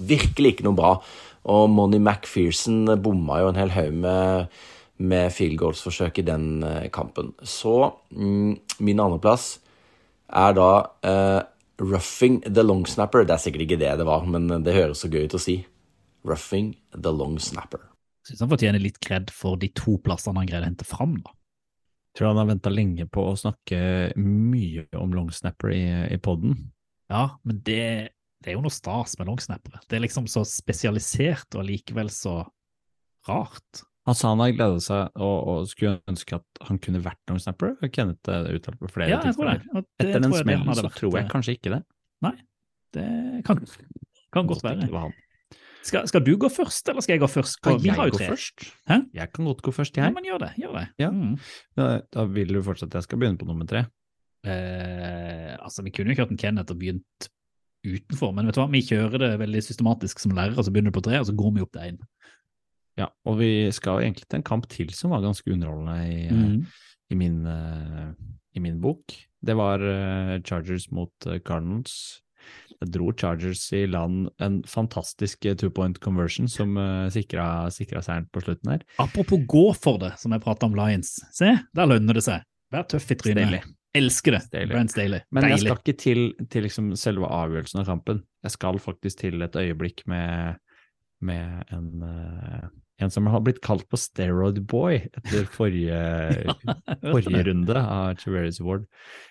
virkelig ikke noe bra. Og Money McPherson bomma jo en hel haug med, med field goals-forsøk i den eh, kampen. Så mm, min andreplass er da eh, Roughing the long snapper. Det er sikkert ikke det det var, men det høres så gøy ut å si. Roughing the long snapper. Syns han fortjener litt kred for de to plassene han greide å hente fram, da. Tror han har venta lenge på å snakke mye om longsnapper i, i poden. Ja, men det, det er jo noe stas med longsnappere. Det er liksom så spesialisert og likevel så rart. Han sa han hadde gleda seg og, og skulle ønske at han kunne vært long snapper. Kenneth uttalt på flere Ja, tilfeller. Etter den smellen så vært, tror jeg eh, kanskje ikke det. Nei, det kan, kan godt være. Skal, skal du gå først, eller skal jeg gå først? Kan Vi jeg gå først? Hæ? Jeg kan godt gå først, jeg. Ja, men gjør det. Gjør det. Ja. Mm. Da, da vil du fortsatt at jeg skal begynne på nummer tre. Eh, altså, vi kunne jo kjørt en Kenneth og begynt utenfor, men vet du hva, vi kjører det veldig systematisk som lærere, så begynner du på tre, og så går vi opp til én. Ja, og vi skal egentlig til en kamp til som var ganske underholdende i, Mm. i, min, eh, i min bok. Det var eh, Chargers mot eh, Cardinals. Jeg dro Chargers i land en fantastisk two point conversion som sikra, sikra seieren på slutten her. Apropos gå for det, som jeg prata om Lions. Se, der lønner det seg. Vær tøff i trynet. Stelig. Elsker det. Stelig. Brent Staley. Men jeg skal ikke til, til liksom selve avgjørelsen av kampen. Jeg skal faktisk til et øyeblikk med, med en, en som har blitt kalt på steroid boy etter forrige, [LAUGHS] forrige runde av Chiveris Award.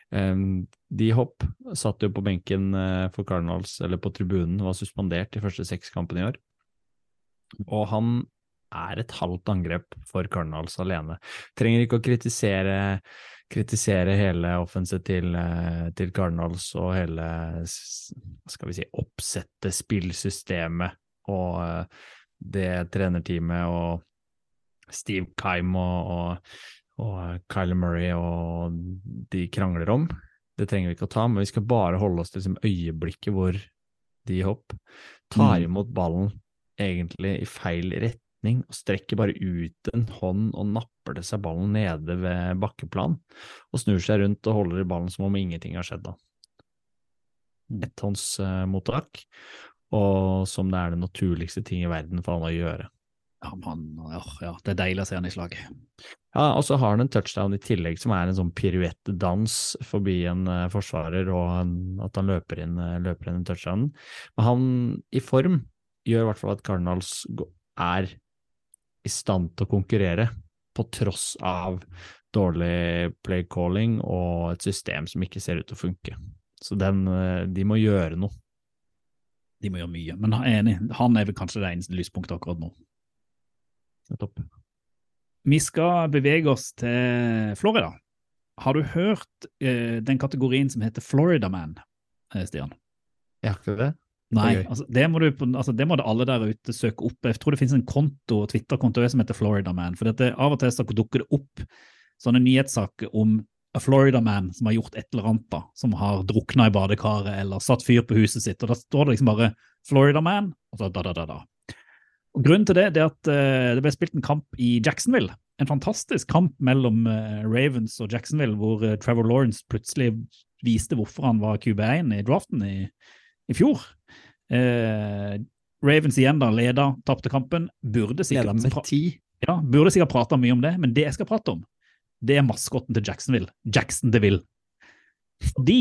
Um, de Hopp satt jo på benken eh, for Cardinals, eller på tribunen, var suspendert de første seks kampene i år. Og han er et halvt angrep for Cardinals alene. Trenger ikke å kritisere, kritisere hele offenset til, eh, til Cardinals og hele skal vi si, oppsettet, spillsystemet og eh, det trenerteamet og Steve Keim og, og, og Kyler Murray og de krangler om. Det trenger vi ikke å ta, men vi skal bare holde oss til liksom, øyeblikket hvor de hopp tar Mm. imot ballen egentlig i feil retning og strekker bare ut en hånd og napper det seg ballen nede ved bakkeplan og snur seg rundt og holder i ballen som om ingenting har skjedd da. Etthåndsmottak, og som det er det naturligste ting i verden for han å gjøre. Ja, man, ja, det er deilig å se han i slag. Ja, og så har han en touchdown i tillegg som er en sånn piruettdans forbi en eh, forsvarer, og en, at han løper inn, eh, løper inn en touchdown. Men han i form gjør i hvert fall at Cardinals er i stand til å konkurrere, på tross av dårlig play calling og et system som ikke ser ut til å funke. Så den, eh, de må gjøre noe. De må gjøre mye. Men jeg er enig, han er vel kanskje det eneste lyspunktet akkurat nå. Nettopp. Vi skal bevege oss til Florida. Har du hørt eh, den kategorien som heter Florida Man, eh, Stian? Jeg har ikke det. Nei, oi. altså, det, må du, altså, det må det alle der ute søke opp. Jeg tror det finnes en konto, Twitter-konto som heter Florida Man. For dette, av og til så dukker det opp sånne nyhetssaker om a Florida Man som har gjort et eller annet, da, som har drukna i badekaret eller satt fyr på huset sitt. og Da står det liksom bare Florida Man, og så da, da, da, da. Og Grunnen til det, det er at uh, det ble spilt en kamp i Jacksonville. En fantastisk kamp mellom uh, Ravens og Jacksonville, hvor uh, Trevor Lawrence plutselig viste hvorfor han var QB1 i draften i, i fjor. Ravens igjen da, leda, tapte kampen. Burde sikkert, ja, burde sikkert prate mye om det, men det jeg skal prate om, det er maskotten til Jacksonville. Jackson DeVille. Fordi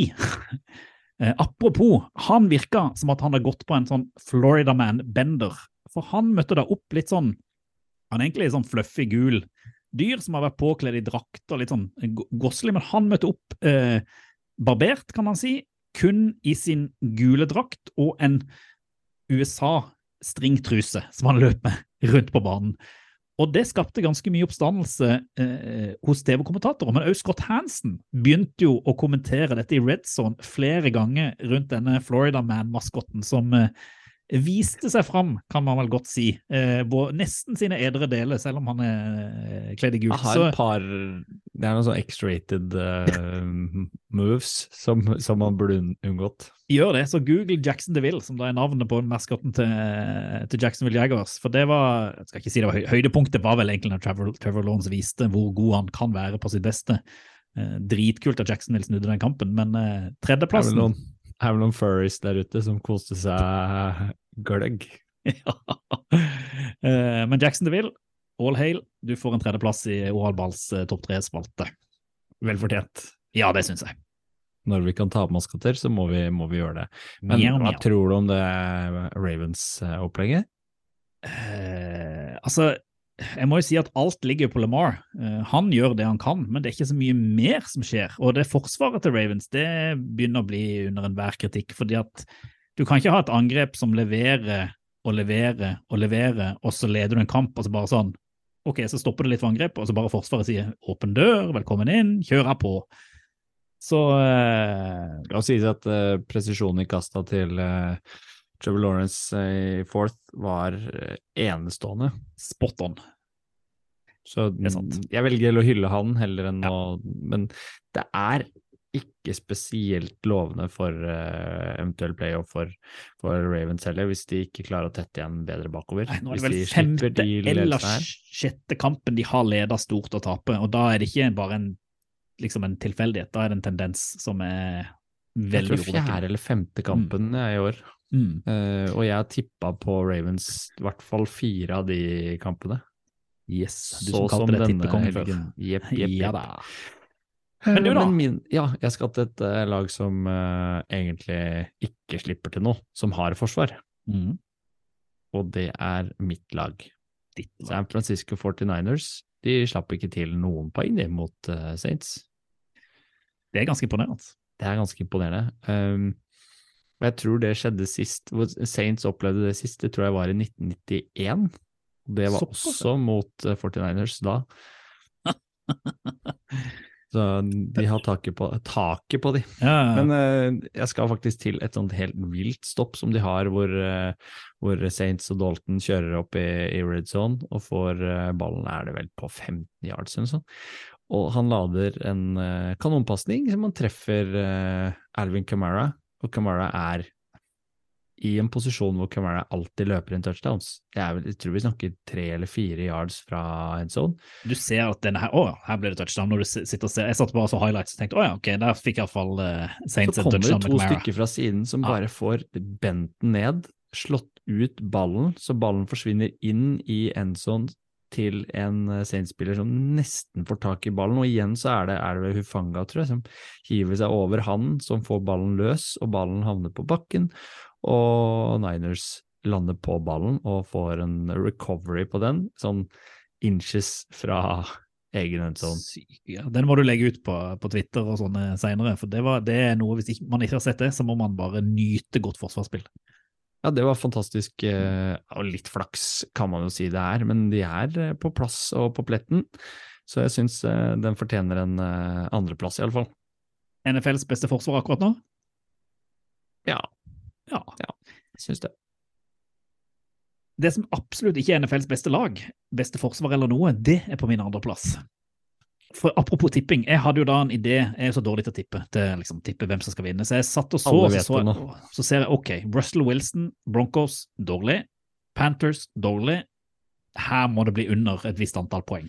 [LAUGHS] eh, Apropos, han virka som at han hadde gått på en sånn Florida Man-bender. For han møtte da opp litt sånn Han er egentlig sånn fluffy gul dyr som har vært påkledd i drakt og litt sånn go- gosselig, men han møtte opp eh, barbert, kan man si, kun i sin gule drakt og en USA-stringtruse som han løp med rundt på banen. Og det skapte ganske mye oppstandelse eh, hos TV-kommentatorer. Men også Scott Hansen begynte jo å kommentere dette i Red Zone flere ganger rundt denne Florida Man-maskotten, som eh, viste seg fram, kan man vel godt si. Eh, nesten sine edre deler, selv om han er eh, kledd i gult. Har et par Det er noen sånn X-rated uh, moves som, som man burde unn- unngått. Gjør det, så google Jackson DeVille, som da er navnet på maskotten til, til Jacksonville Jaguars. For det var jeg skal ikke si det var høy, Høydepunktet var vel egentlig når Trevor, Trevor Lawrence viste hvor god han kan være på sitt beste. Eh, dritkult at Jacksonville snudde den kampen, men eh, tredjeplassen er vel noen furries der ute som koste seg gløgg. [LAUGHS] ja. Eh, Men Jackson DeVille, all hail, du får en tredjeplass i Oralballs eh, topp tre-spalte. Vel fortjent. Ja, det syns jeg. Når vi kan ta på maskoter, så må vi, må vi gjøre det. Men Mjau, hva mjau. tror du om det Ravens-opplegget? Eh, altså, jeg må jo si at alt ligger på Lamar. Eh, han gjør det han kan, men det er ikke så mye mer som skjer. Og det forsvaret til Ravens det begynner å bli under enhver kritikk. fordi at du kan ikke ha et angrep som leverer og leverer og leverer, og så leder du en kamp, og så bare sånn Ok, så stopper det litt for angrep, og så bare Forsvaret sier 'åpen dør, velkommen inn, kjør her på'. Så eh, La oss si at eh, presisjonen i kasta til uh, Trevor Lawrence eh, i fourth var eh, enestående. spot on. Så jeg velger å hylle han heller enn å Men det er ikke spesielt lovende for uh, eventuell playoff for, for Ravens heller, hvis de ikke klarer å tette igjen bedre bakover. Nei, nå er det vel de femte eller sjette kampen de har leda stort å taper, og da er det ikke bare en, liksom en tilfeldighet, da er det en tendens som er Jeg veldig tror fjerde eller femte kampen mm. i år. Mm. Uh, og jeg tippa på Ravens i hvert fall fire av de kampene. Yes, du Så som som det denne helgen. Jepp, [LAUGHS] jepp, Ja da. Men du da? Men min, ja, jeg skal til et uh, lag som uh, egentlig ikke slipper til noe, som har forsvar. Mm. Og det er mitt lag. Ditt lag. San Francisco 49ers. De slapp ikke til noen poeng de, mot eh, Saints. Det er ganske imponerende. Det er ganske imponerende. Um, og jeg tror det skjedde sist, hvor Saints opplevde det sist, det tror jeg var i 1991. Det var Såpass, også mot eh, 49ers da. [LAUGHS] Så de har taket på, taket på de. Ja, Men uh, jeg skal faktisk til et sånt helt vilt stopp som de har, hvor, uh, hvor Saints og Dalton kjører opp i, i red zone og får uh, ballen, er det vel på 15 yards eller noe sånt. Og han lader en kanonpasning som han treffer eh, Alvin Kamara, og Kamara er i en posisjon hvor Kamara alltid løper inn touchdowns. Det vel, jeg tror vi snakker tre eller fire yards fra en zone. du ser at denne her, å, her ble det touchdown når du sitter og ser. Jeg satt bare og så highlights og tenkte, å ja, ok, der fikk iallfall uh, Saints touchdown. Så kommer det to stykker fra siden som Ja. bare får bent den ned, slått ut ballen, så ballen forsvinner inn i endzone til en eh, Saints-spiller som nesten får tak i ballen. Og igjen så er det, er det Hufanga, tror jeg, som hiver seg over han, som får ballen løs, og ballen havner på bakken. Og Niners lander på ballen og får en recovery på den, sånn inches fra egen endzone. Ja. Den må du legge ut på, på Twitter og sånne senere, for det, var, det er noe, hvis ikke, man ikke har sett det, så må man bare nyte godt forsvarsspill. Ja, det var fantastisk, eh, og litt flaks kan man jo si det er, men de er eh, på plass og på pletten, så jeg syns eh, den fortjener en andreplass, iallfall. NFLs beste forsvar akkurat nå? Ja, Ja. jeg syns det. Det som absolutt ikke er NFLs beste lag, beste forsvar eller noe, det er på min andreplass. For Apropos tipping, jeg hadde jo da en idé, jeg er så dårlig til å tippe, til liksom tippe hvem som skal vinne, så jeg satt og så, så, så, jeg, så ser jeg ok, Russell Wilson, Broncos, dårlig, Panthers, dårlig, her må det bli under et visst antall poeng.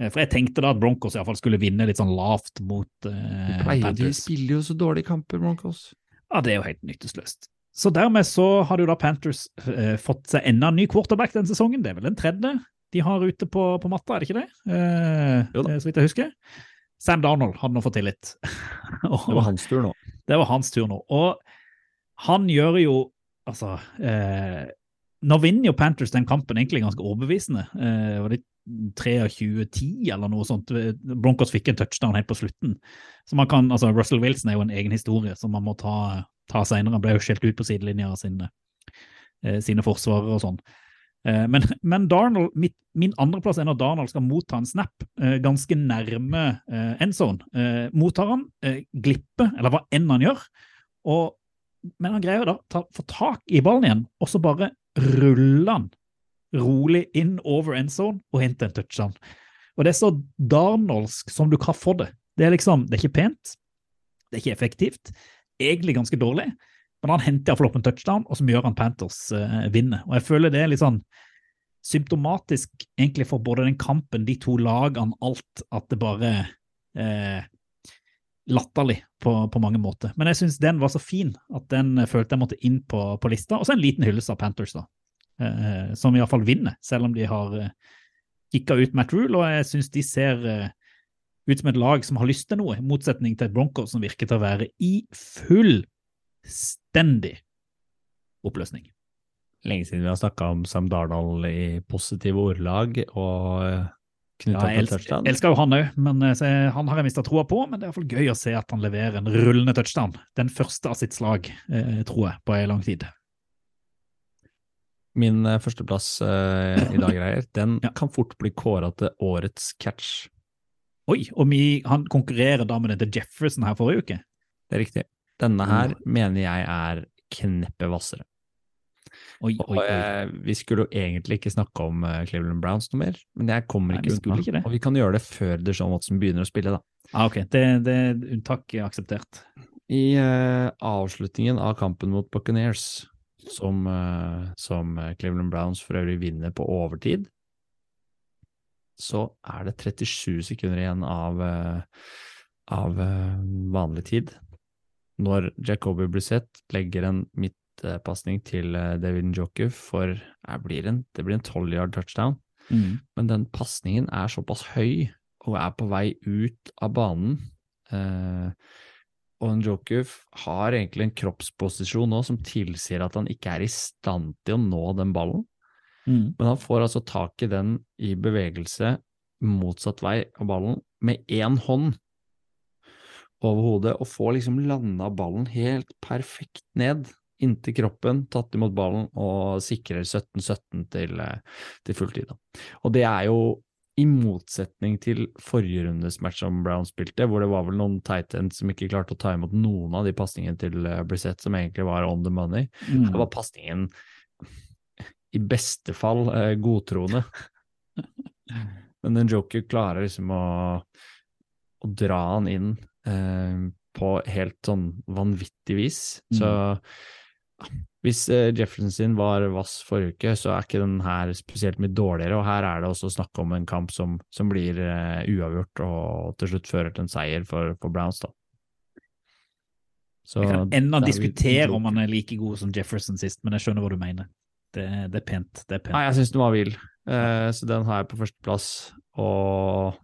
Eh, For jeg tenkte da at Broncos i hvert fall skulle vinne litt sånn lavt mot eh, Pleier de Panthers. spiller jo så dårlige kamper, Broncos. Ja, det er jo helt nytteløst. Så dermed så har jo da Panthers eh, fått seg enda en ny quarterback den sesongen. Det er vel den tredje de har ute på, på matta, er det ikke det? Eh, eh, så vidt jeg husker. Sam Darnold hadde nå fått tillit. [LAUGHS] Og- Det var hans tur nå. det var hans tur nå. Og han gjør jo Altså eh, Nå vinner jo Panthers den kampen egentlig ganske overbevisende. Eh, var det 23-10 eller noe sånt? Broncos fikk en touchdown helt på slutten. Så man kan, altså Russell Wilson er jo en egen historie som man må ta, ta senere. Han ble jo skjelt ut på sidelinja av sine, eh, sine forsvarere og sånn. Eh, Men, men Darnold, mitt, min andreplass er når Darnold skal motta en snap eh, ganske nærme eh, endzone. Mottar han, glipper, eller hva enn han gjør, og, men han greier da ta, få tak i ballen igjen, og så bare ruller han rolig inn over endzone og henter en touchdown. Og det er så Darnoldsk som du kan få det. Det er liksom, det er ikke pent, det er ikke effektivt, egentlig ganske dårlig, men han henter iallfall opp en touchdown, og som gjør han Panthers eh, vinner. Og jeg føler det er litt sånn symptomatisk egentlig for både den kampen, de to lagene, alt, at det bare eh, latterlig på, på mange måter. Men jeg syns den var så fin at den eh, følte jeg måtte inn på, på lista. Og så en liten hyllest av Panthers, da. Eh, som iallfall vinner, selv om de har eh, kicka ut Matt Rule, og jeg syns de ser eh, ut som et lag som har lyst til noe, i motsetning til et Broncos som virker til å være i fullstendig oppløsning. Lenge siden vi har snakka om Sam Darnold i positive ordelag og knytta Ja, til touchdown. elsker jo han òg, men eh, så han har jeg mista troa på. Men det er iallfall gøy å se at han leverer en rullende touchdown. Den første av sitt slag, eh, tror jeg, på ei lang tid. Min eh, førsteplass eh, i dag, [CLEARS THROAT] Reier, den Ja. kan fort bli kåra til årets catch. Oi, og vi, han konkurrerer da med denne Jefferson her forrige uke. Det er riktig. Denne her Mm. mener jeg er kneppet hvassere. Og eh, vi skulle jo egentlig ikke snakke om eh, Cleveland Browns noe mer, men jeg kommer ikke unna. Og vi kan gjøre det før Deshaun Watson begynner å spille, da. Ah, ok, det, det unntak er akseptert. I eh, avslutningen av kampen mot Buccaneers, som, eh, som eh, Cleveland Browns for øvrig vinner på overtid, så er det 37 sekunder igjen av, eh, av vanlig tid. Når Jacobi Brissett legger en midtpasning til eh, David Njoku for eh, blir en, det blir en 12 yard touchdown, Mm. men den pasningen er såpass høy og er på vei ut av banen. Eh, og Njoku har egentlig en kroppsposisjon nå som tilsier at han ikke er i stand til å nå den ballen. Mm. Men han får altså tak i den i bevegelse motsatt vei av ballen med én hånd over hodet, og får liksom landa ballen helt perfekt ned inntil kroppen, tatt imot ballen og sikrer 17-17 til, eh, til fulltid. Og det er jo i motsetning til forrige rundes match som Brown spilte, hvor det var vel noen tight ends som ikke klarte å ta imot noen av de pasningene til eh, Brissett som egentlig var on the money. Mm. Det var pasningen i beste fall eh, godtroende. [LAUGHS] Men den joker klarer liksom å, å dra han inn på helt sånn vanvittig vis. Så hvis eh, Jefferson sin var vass forrige uke, så er ikke den her spesielt mye dårligere. Og her er det også snakk om en kamp som, som blir eh, uavgjort og til slutt fører til en seier for, for Browns, da. Så Jeg kan ennå er diskutere om han er like god som Jefferson sist, men jeg skjønner hva du mener. Det, det er pent. det er pent. Nei, jeg syns den var vill, uh, så den har jeg på førsteplass. Og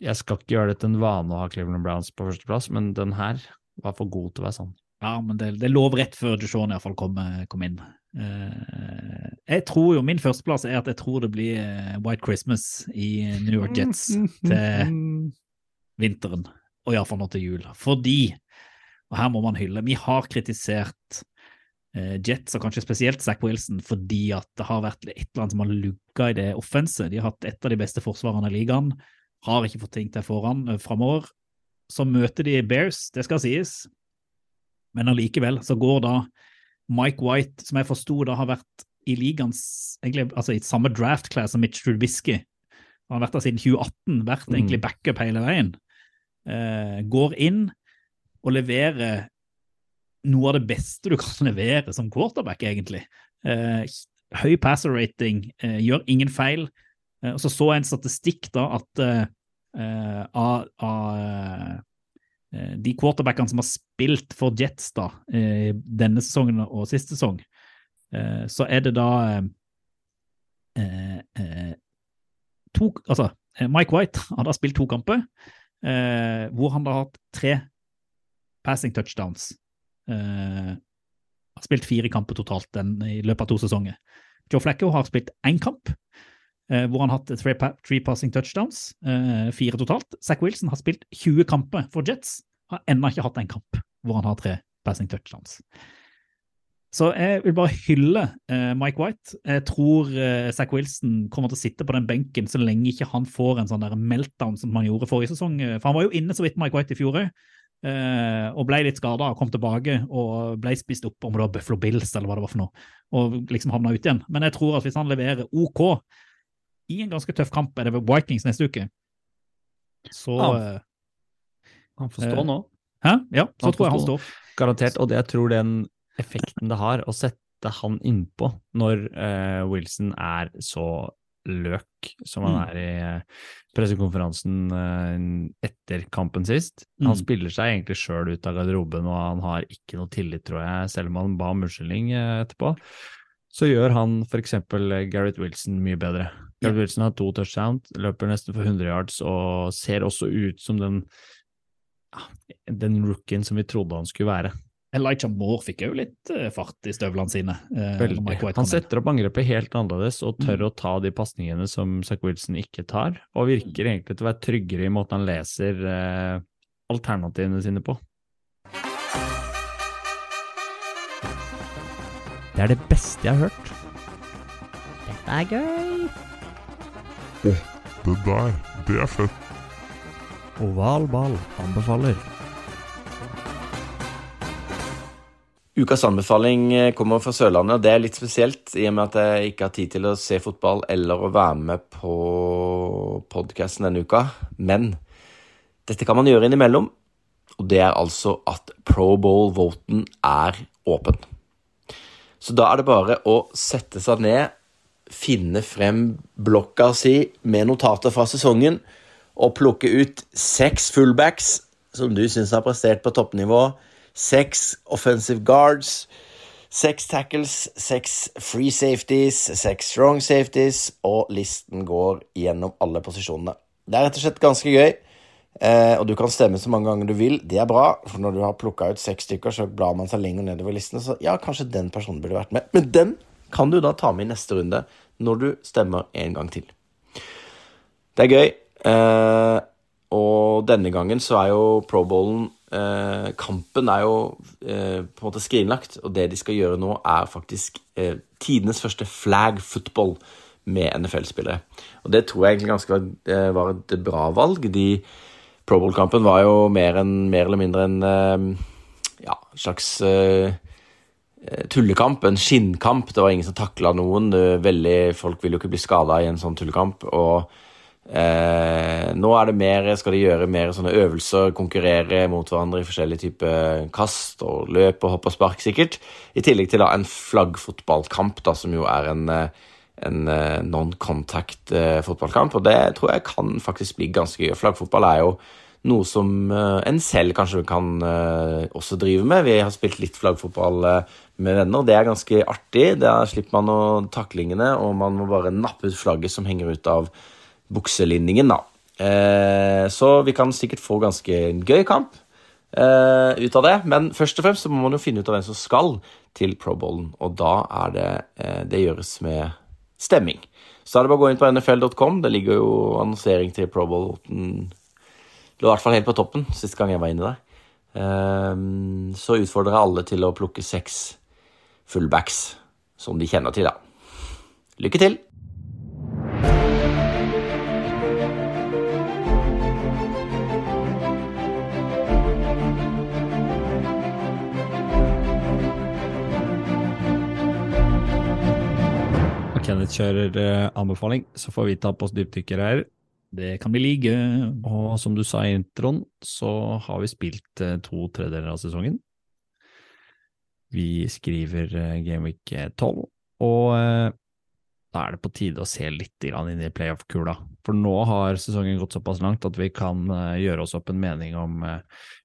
jeg skal ikke gjøre det til en vane å ha Cleveland Browns på førsteplass, men den her var for god til å være sann. Ja, men det, det lov rett før Dushon iallfall kom, kom inn. Uh, jeg tror jo Min førsteplass er at jeg tror det blir eh, White Christmas i New York Jets til [LAUGHS] vinteren, og iallfall nå til jul. Fordi, og her må man hylle, vi har kritisert eh, Jets, og kanskje spesielt Zack Wilson, fordi at det har vært et eller annet som har lugga i det offenset. De har hatt et av de beste forsvarene i ligaen, har ikke fått ting til foran uh, framover. Så møter de Bears, det skal sies, men allikevel så går da Mike White, som jeg forsto da har vært i ligaens egentlig, altså i samme draft class som Mitch Trubisky. Han har vært der siden 2018, vært Mm. egentlig backup hele veien. uh, går inn og leverer noe av det beste du kan [LAUGHS] levere som quarterback, egentlig. Uh, høy passer rating, uh, gjør ingen feil. Eh, og så så jeg en statistikk da at eh, eh, av, av de quarterbackene som har spilt for Jets da, denne sesongen og siste sesong, så er det da eh, eh, to, altså, Mike White [LAUGHS] han har spilt to kamper, eh, hvor han har hatt tre passing touchdowns. Har spilt fire kamper totalt den, i løpet av to sesonger. Joe Flacco har spilt én kamp, hvor han har hatt three, pa three passing touchdowns, eh, fire totalt. Zack Wilson har spilt 20 kamper for Jets, har ennå ikke hatt en kamp hvor han har tre passing touchdowns. Så jeg vil bare hylle eh, Mike White. Jeg tror eh, Zack Wilson kommer til å sitte på den benken så lenge ikke han får en sånn der meltdown som han gjorde forrige sesong. For han var jo inne så vidt Mike White i fjor òg, eh, og ble litt skada og kom tilbake og ble spist opp om det var Buffalo Bills eller hva det var for noe, og liksom havna ut igjen. Men jeg tror at hvis han leverer OK i en ganske tøff kamp, er det ved Vikings neste uke, så Ja. eh, Han får stå Eh, nå, Hæ? Ja, så Han tror jeg han står. garantert. Og det jeg tror den effekten det har å sette han innpå når uh, Wilson er så løk som han Mm. er i pressekonferansen etter kampen sist. Han Mm. spiller seg egentlig sjøl ut av garderoben, og han har ikke noe tillit, tror jeg, selv om han ba om unnskyldning etterpå. Så gjør han f.eks. Gareth Wilson mye bedre. Gareth Wilson har to touchdowns, løper nesten for 100 yards og ser også ut som den ja, den rookien som vi trodde han skulle være. Elijah Moore fikk jo litt eh, fart i støvlene sine. eh, Han setter opp angrepet helt annerledes og tør Mm. å ta de pasningene som Zack Wilson ikke tar, og virker egentlig til å være tryggere i måten han leser eh, alternativene sine på. Det er det beste jeg har hørt. Dette er gøy. Det der, det er fett. Oval ball anbefaler. Ukas anbefaling eh, kommer fra Sørlandet, og det er litt spesielt i og med at jeg ikke har tid til å se fotball eller å være med på podkasten denne uka. Men dette kan man gjøre innimellom, og det er altså at Pro Bowl-voten er åpen. Så da er det bare å sette seg ned, finne frem blokka si med notater fra sesongen, og plukke ut seks fullbacks som du syns har prestert på toppnivå, seks offensive guards, seks tackles, seks free safeties, seks strong safeties, og listen går gjennom alle posisjonene. Det er rett og slett ganske gøy. Eh, og du kan stemme så mange ganger du vil. Det er bra, for når du har plukka ut seks stykker, så blar man seg lenger nedover listene. Så ja, kanskje den personen burde vært med. Men den kan du da ta med i neste runde, når du stemmer en gang til. Det er gøy. Eh, og denne gangen så er jo Pro Bowlen eh, Kampen er jo eh, på en måte skrinlagt, og det de skal gjøre nå, er faktisk eh, tidenes første flag football med NFL-spillere. Og det tror jeg egentlig ganske var, eh, var et bra valg. De Pro Bowl-kampen var jo mer, en, mer, eller mindre en eh, ja, slags uh, tullekamp, en skinnkamp. Det var ingen som takla noen. Veldig, folk vil jo ikke bli skada i en sånn tullekamp. og Eh, nå er det mer, skal de gjøre mer sånne øvelser, konkurrere mot hverandre i forskjellige typer kast og løp og hopp og spark, sikkert. I tillegg til da en flaggfotballkamp, da, som jo er en, en eh, fotballkamp. Og det tror jeg kan faktisk bli ganske gøy. Flaggfotball er jo noe som eh, en selv kanskje kan eh, også drive med. Vi har spilt litt flaggfotball eh, med venner. Det er ganske artig. Der slipper man å taklingene, og man må bare nappe ut flagget som henger ut av bukselinningen, da. Eh, så vi kan sikkert få ganske gøy kamp eh, ut av det. Men først og fremst så må man jo finne ut av hvem som skal til Pro Bowlen, og da er det eh, Det gjøres med stemming. Så er det bare å gå inn på nfl.com. Det ligger jo annonsering til Pro Bowl. Lå i hvert fall helt på toppen sist gang jeg var inne der. Eh, så utfordrer jeg alle til å plukke seks fullbacks som de kjenner til, da. Lykke til! Kjører eh, anbefaling, så får vi ta på oss dypdykkere her. Det kan vi like. Og som du sa i introen, så har vi spilt eh, to tredjedeler av sesongen. Vi skriver eh, Gameweek 12, og da er det på tide å se litt inn i playoff-kula. For nå har sesongen gått såpass langt at vi kan gjøre oss opp en mening om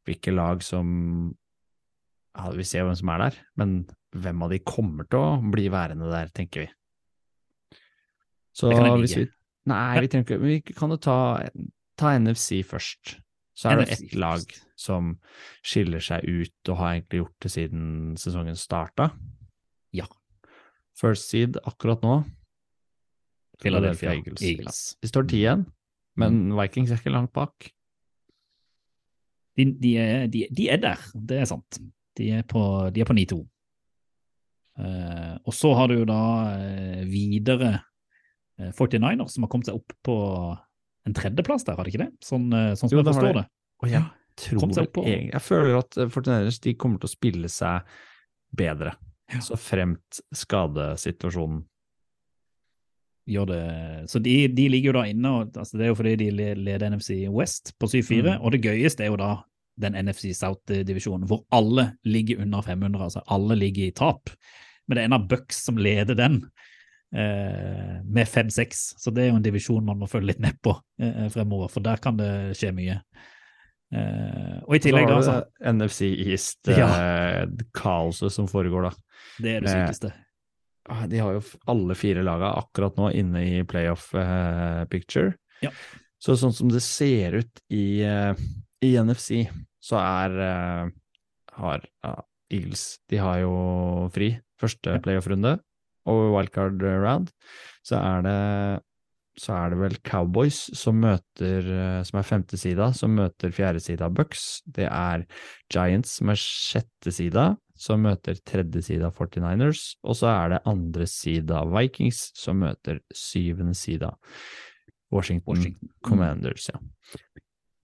hvilke lag som ja, Vi ser hvem som er der, men hvem av de kommer til å bli værende der, tenker vi. Så Det kan jeg hvis vi. Nei, vi trenger ikke Vi kan jo ta, ta NFC først. Så er det ett lag som skiller seg ut og har egentlig gjort det siden sesongen starta. Ja. First seed akkurat nå. Philadelphia Eagles. Eagles. De står ti igjen, men Vikings er ikke langt bak. De, de, er, de, de er der, det er sant. De er på, på 9-2. Uh, og så har du jo da uh, videre eh, 49ers, som har kommet seg opp på en tredjeplass der, har de ikke det? Sånn, eh, sånn som Jo, jeg forstår det. det. Og jeg tror på- egentlig Jeg føler at 49ers de kommer til å spille seg bedre, så fremt skadesituasjonen Gjør det. Så de, de ligger jo da inne, og altså det er jo fordi de leder NFC West på 7-4, Mm. og det gøyeste er jo da den NFC South-divisjonen, hvor alle ligger under 500, altså alle ligger i tap. Men det er en av Bucks som leder den, eh, med 5-6, så det er jo en divisjon man må følge litt med på eh, fremover, for der kan det skje mye. Eh, og i tillegg da, altså, NFC East, [LAUGHS] Ja. eh, som foregår da. det er det Eh, sykeste. Ah, De har jo alle fire laga akkurat nå inne i playoff eh, picture. Ja. Så sånn som det ser ut i, eh, i NFC, så er eh, har ja, Eagles De har jo fri første playoff-runde, og wildcard round. Så er det så er det vel Cowboys som møter, eh, som er femte sida, som møter fjerde sida Bucks. Det er Giants som er sjette sida, som møter tredje sida 49ers. Og så er det andre sida Vikings som møter syvende sida Washington, Washington. Commanders. Ja.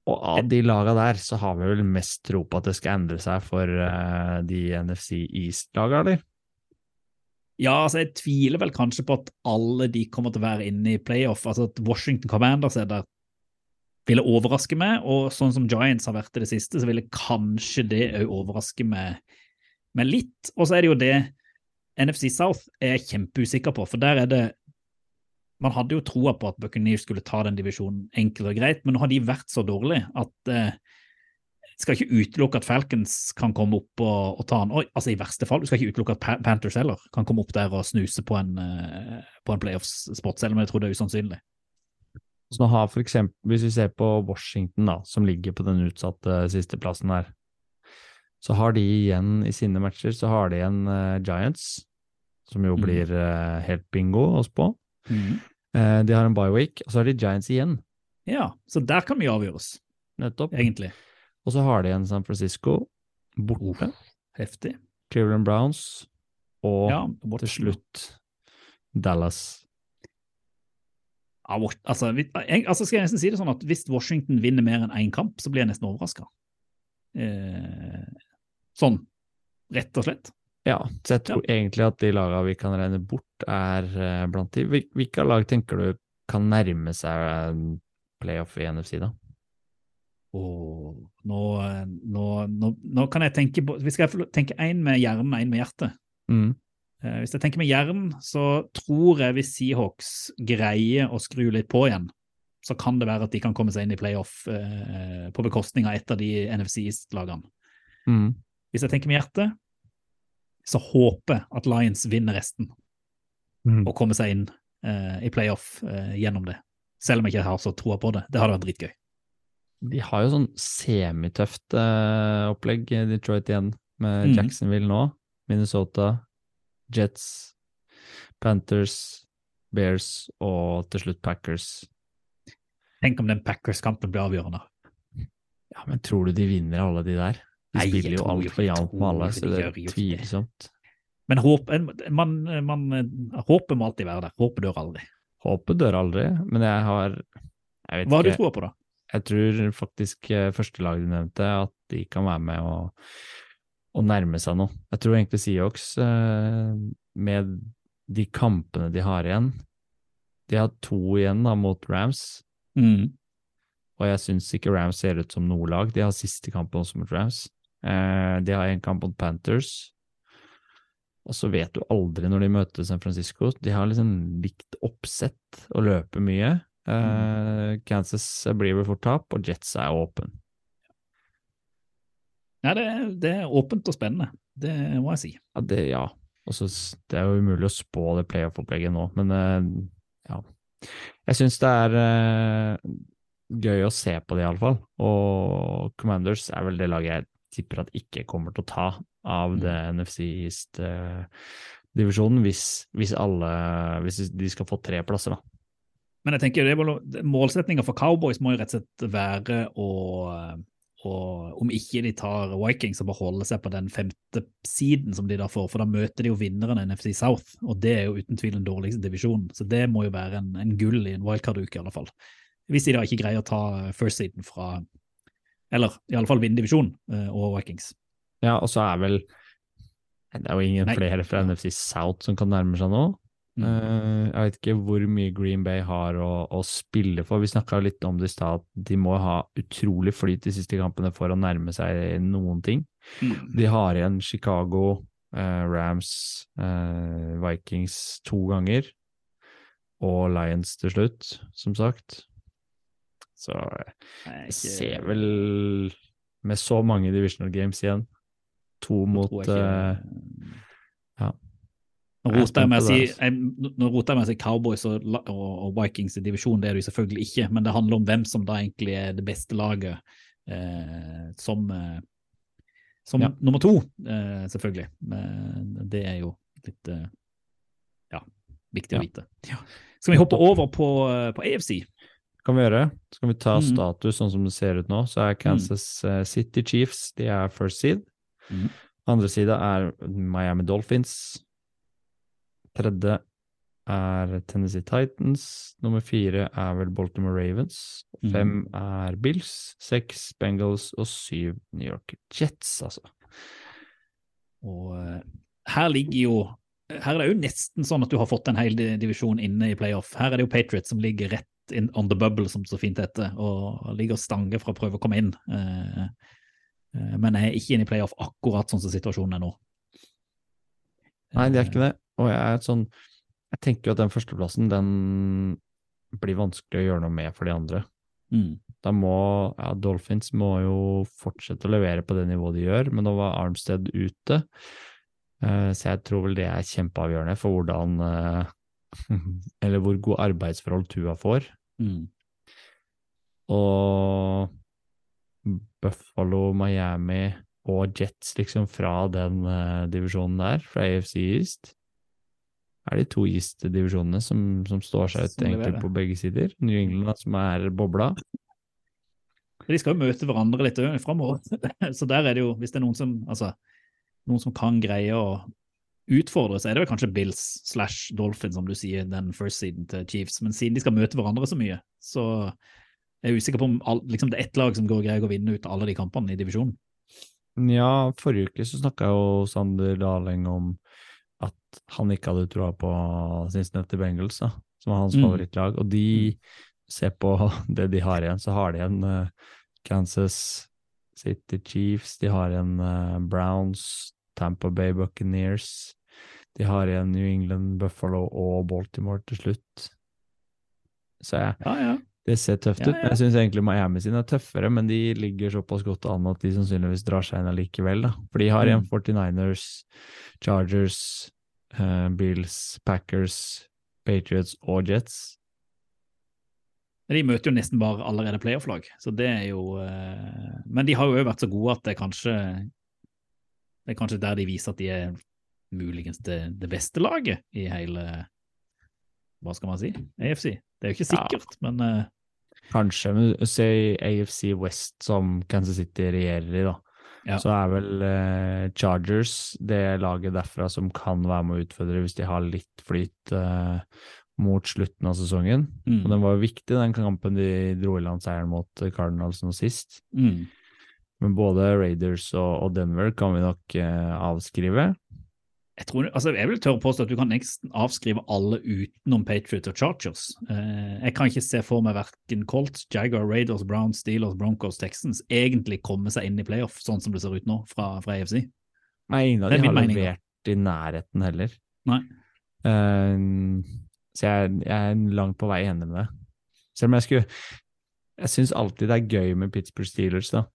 Og av de laga der, så har vi vel mest tro på at det skal endre seg for eh, de NFC East-laga, eller? Ja, altså jeg tviler vel kanskje på at alle de kommer til å være inne i playoff. Altså at Washington Commanders er der ville overraske meg, og sånn som Giants har vært i det siste, så ville kanskje det òg overraske meg, meg litt. Og så er det jo det NFC South er kjempeusikker på, for der er det Man hadde jo troa på at Buccaneers skulle ta den divisjonen enkelt og greit, men nå har de vært så dårlige at eh, skal ikke utelukke at Falcons kan komme opp og, og ta han. Oi, altså I verste fall. Du skal ikke utelukke at Panthers heller kan komme opp der og snuse på en, eh, på en playoffs-spot, selv om jeg tror det er usannsynlig. Så nå har for eksempel, Hvis vi ser på Washington, da, som ligger på den utsatte sisteplassen her, så har de igjen i sine matcher så har de igjen uh, Giants, som jo Mm. blir uh, helt bingo oss på. Mm. Uh, de har en bye week, og så har de Giants igjen, Ja, så der kan vi avgjøres, nettopp. egentlig. Og så har de igjen San Francisco borte, Heftig. Cleveland Browns og Ja, til slutt Dallas. Ja, altså, jeg, altså skal jeg nesten si det sånn at Hvis Washington vinner mer enn én kamp, så blir jeg nesten overraska. Eh, sånn, rett og slett. Ja, så jeg tror egentlig at de lagene vi kan regne bort, er eh, blant de. Hvilke lag tenker du kan nærme seg playoff i NFC, da? Og nå, nå, nå, nå kan jeg tenke på Vi skal få tenke én med hjernen og én med hjertet. Mm. Eh, hvis jeg tenker med hjernen, så tror jeg hvis Seahawks greier å skru litt på igjen, så kan det være at de kan komme seg inn i playoff eh, på bekostning av et av de NFC East-lagene. Mm. Hvis jeg tenker med hjertet, så håper jeg at Lions vinner resten Mm. og kommer seg inn eh, i playoff eh, gjennom det. Selv om jeg ikke har så troa på det. Det hadde vært dritgøy. De har jo sånn semitøft uh, opplegg, Detroit igjen, med mm. Jacksonville nå, Minnesota, Jets, Panthers, Bears og til slutt Packers. Tenk om den Packers-kampen blir avgjørende. Ja, men tror du de vinner alle de der? De Nei, spiller jo alt for altfor jevnt med alle, så det er tvilsomt. Men håp, man, man, håpet må alltid være der. Håpet dør aldri. Håpet dør aldri, men jeg har jeg vet Hva har du troa på, da? Jeg tror faktisk førstelaget første du nevnte, at de kan være med og, å nærme seg noe. Jeg tror egentlig Seahawks, eh, med de kampene de har igjen De har to igjen da mot Rams, Mm. og jeg syns ikke Rams ser ut som noe lag. De har siste kampen også mot Rams. Eh, de har en kamp mot Panthers. Og så vet du aldri når de møter San Francisco. De har liksom likt oppsett og løper mye. Eh, Kansas blir vel fort tap, og Jets er åpen. Ja, det, det er åpent og spennende. Det må jeg si. Ja, det, ja. Også, det er jo umulig å spå det playoff-opplegget nå, men uh, ja. Jeg syns det er uh, gøy å se på det, iallfall. Og Commanders er vel det laget jeg tipper at ikke kommer til å ta av det NFC East-divisjonen, hvis, hvis alle Hvis de skal få tre plasser, da. Men jeg tenker målsettinga for Cowboys må jo rett og slett være å, å Om ikke de tar Vikings, så bare holde seg på den femte siden som de da får, for da møter de jo vinneren NFC South, og det er jo uten tvil den dårligste divisjonen. Så det må jo være en, en gull i en wildcard-uke, i alle fall. Hvis de da ikke greier å ta first seeden fra Eller i alle fall vinne divisjonen eh, og Vikings. Ja, og så er vel Det er jo ingen Nei. flere fra NFC South som kan nærme seg nå. Mm. Eh, jeg vet ikke hvor mye Green Bay har å, å spille for. Vi snakka litt om det i stad, de må ha utrolig flyt de siste kampene for å nærme seg noen ting. Mm. De har igjen Chicago, uh, Rams, uh, Vikings to ganger, og Lions til slutt, som sagt. Så jeg ser vel med så mange divisional games igjen, to mot eh, ja. Nå er roter jeg med å si, jeg, Cowboys og, og, og Vikings i divisjon, det er det jo selvfølgelig ikke, men det handler om hvem som da egentlig er det beste laget eh, som, eh, som Ja. nummer to, eh, selvfølgelig. Men det er jo litt eh, ja, viktig å Ja. vite. Skal vi hoppe over på, eh, på AFC? kan vi gjøre. Så kan vi ta Mm. status sånn som det ser ut nå. Så er Kansas mm. City Chiefs de er first seed. Mm. Andre side er Miami Dolphins. Tredje er Tennessee Titans. Nummer fire er vel Baltimore Ravens. Mm. Fem er Bills. Seks Bengals og syv New York Jets, altså. Og eh, her ligger jo her er det jo nesten sånn at du har fått en hel di- divisjon inne i playoff. Her er det jo Patriots som ligger rett in, on the bubble, som så fint heter, og ligger og stanger for å prøve å komme inn. Eh, eh, men er ikke inne i playoff akkurat sånn som situasjonen er nå. Nei, det er ikke det. Og jeg sånn Jeg tenker jo at den førsteplassen, den blir vanskelig å gjøre noe med for de andre. Mm. Da må ja, Dolphins må jo fortsette å levere på det nivået de gjør, men nå var Armstead ute. Uh, så jeg tror vel det er kjempeavgjørende for hvordan uh, [LAUGHS] Eller hvor god arbeidsforhold Tua får. Mm. Og Buffalo, Miami og Jets liksom fra den uh, divisjonen der, fra AFC East, er de to East-divisjonene som, som står seg ut egentlig på begge sider. New England som er bobla. De skal jo møte hverandre litt ø- framover. [LAUGHS] Så der er det jo, hvis det er noen som, altså, noen som kan greie å utfordre, så er det vel kanskje Bills slash Dolphins, som du sier, den first seeden til Chiefs. Men siden de skal møte hverandre så mye, så er jeg usikker på om liksom det er ett lag som går greier å vinne ut alle de kampene i divisjonen. Ja, forrige uke så snakka jo Sander Daleng om at han ikke hadde troa på Cincinnati Bengals, da, som var hans Mm. favorittlag. Og de ser på [LAUGHS] det de har igjen, så har de igjen uh, Kansas City Chiefs, de har igjen uh, Browns, Tampa Bay Buccaneers, de har igjen New England, Buffalo og Baltimore til slutt. Så jeg, Ja, ja. det ser tøft Ja, ut. Jeg syns egentlig Miami sine er tøffere, men de ligger såpass godt an at de sannsynligvis drar seg inn allikevel. da. For de har igjen Mm. 49ers, Chargers, eh, Bills, Packers, Patriots og Jets. De møter jo nesten bare allerede playoff-lag, så det er jo uh, Men de har jo òg vært så gode at det er kanskje Det er kanskje der de viser at de er muligens det, det beste laget i hele Hva skal man si? AFC. Det er jo ikke Ja. sikkert, men uh, Kanskje, men se AFC West som Kansas City regjerer i, da. Ja. Så er vel eh, Chargers det laget derfra som kan være med å utfordre hvis de har litt flyt eh, mot slutten av sesongen. mm, Og den var jo viktig, den kampen de dro i land seieren mot Cardinals nå sist. mm. Men både Raiders og, og Denver kan vi nok eh, avskrive. Jeg, tror, altså jeg vil tørre påstå at du kan nesten avskrive alle utenom Patriots og Chargers. Eh, jeg kan ikke se for meg verken Colts, Jaguar, Raiders, Browns, Steelers, Broncos, Texans egentlig komme seg inn i playoff, sånn som det ser ut nå fra, fra EFC. Nei, ingen av Det er de har mening, levert i nærheten heller. Nei. Uh, så jeg, jeg er langt på vei enig med det. Selv om jeg skulle Jeg syns alltid det er gøy med Pittsburgh Steelers, da.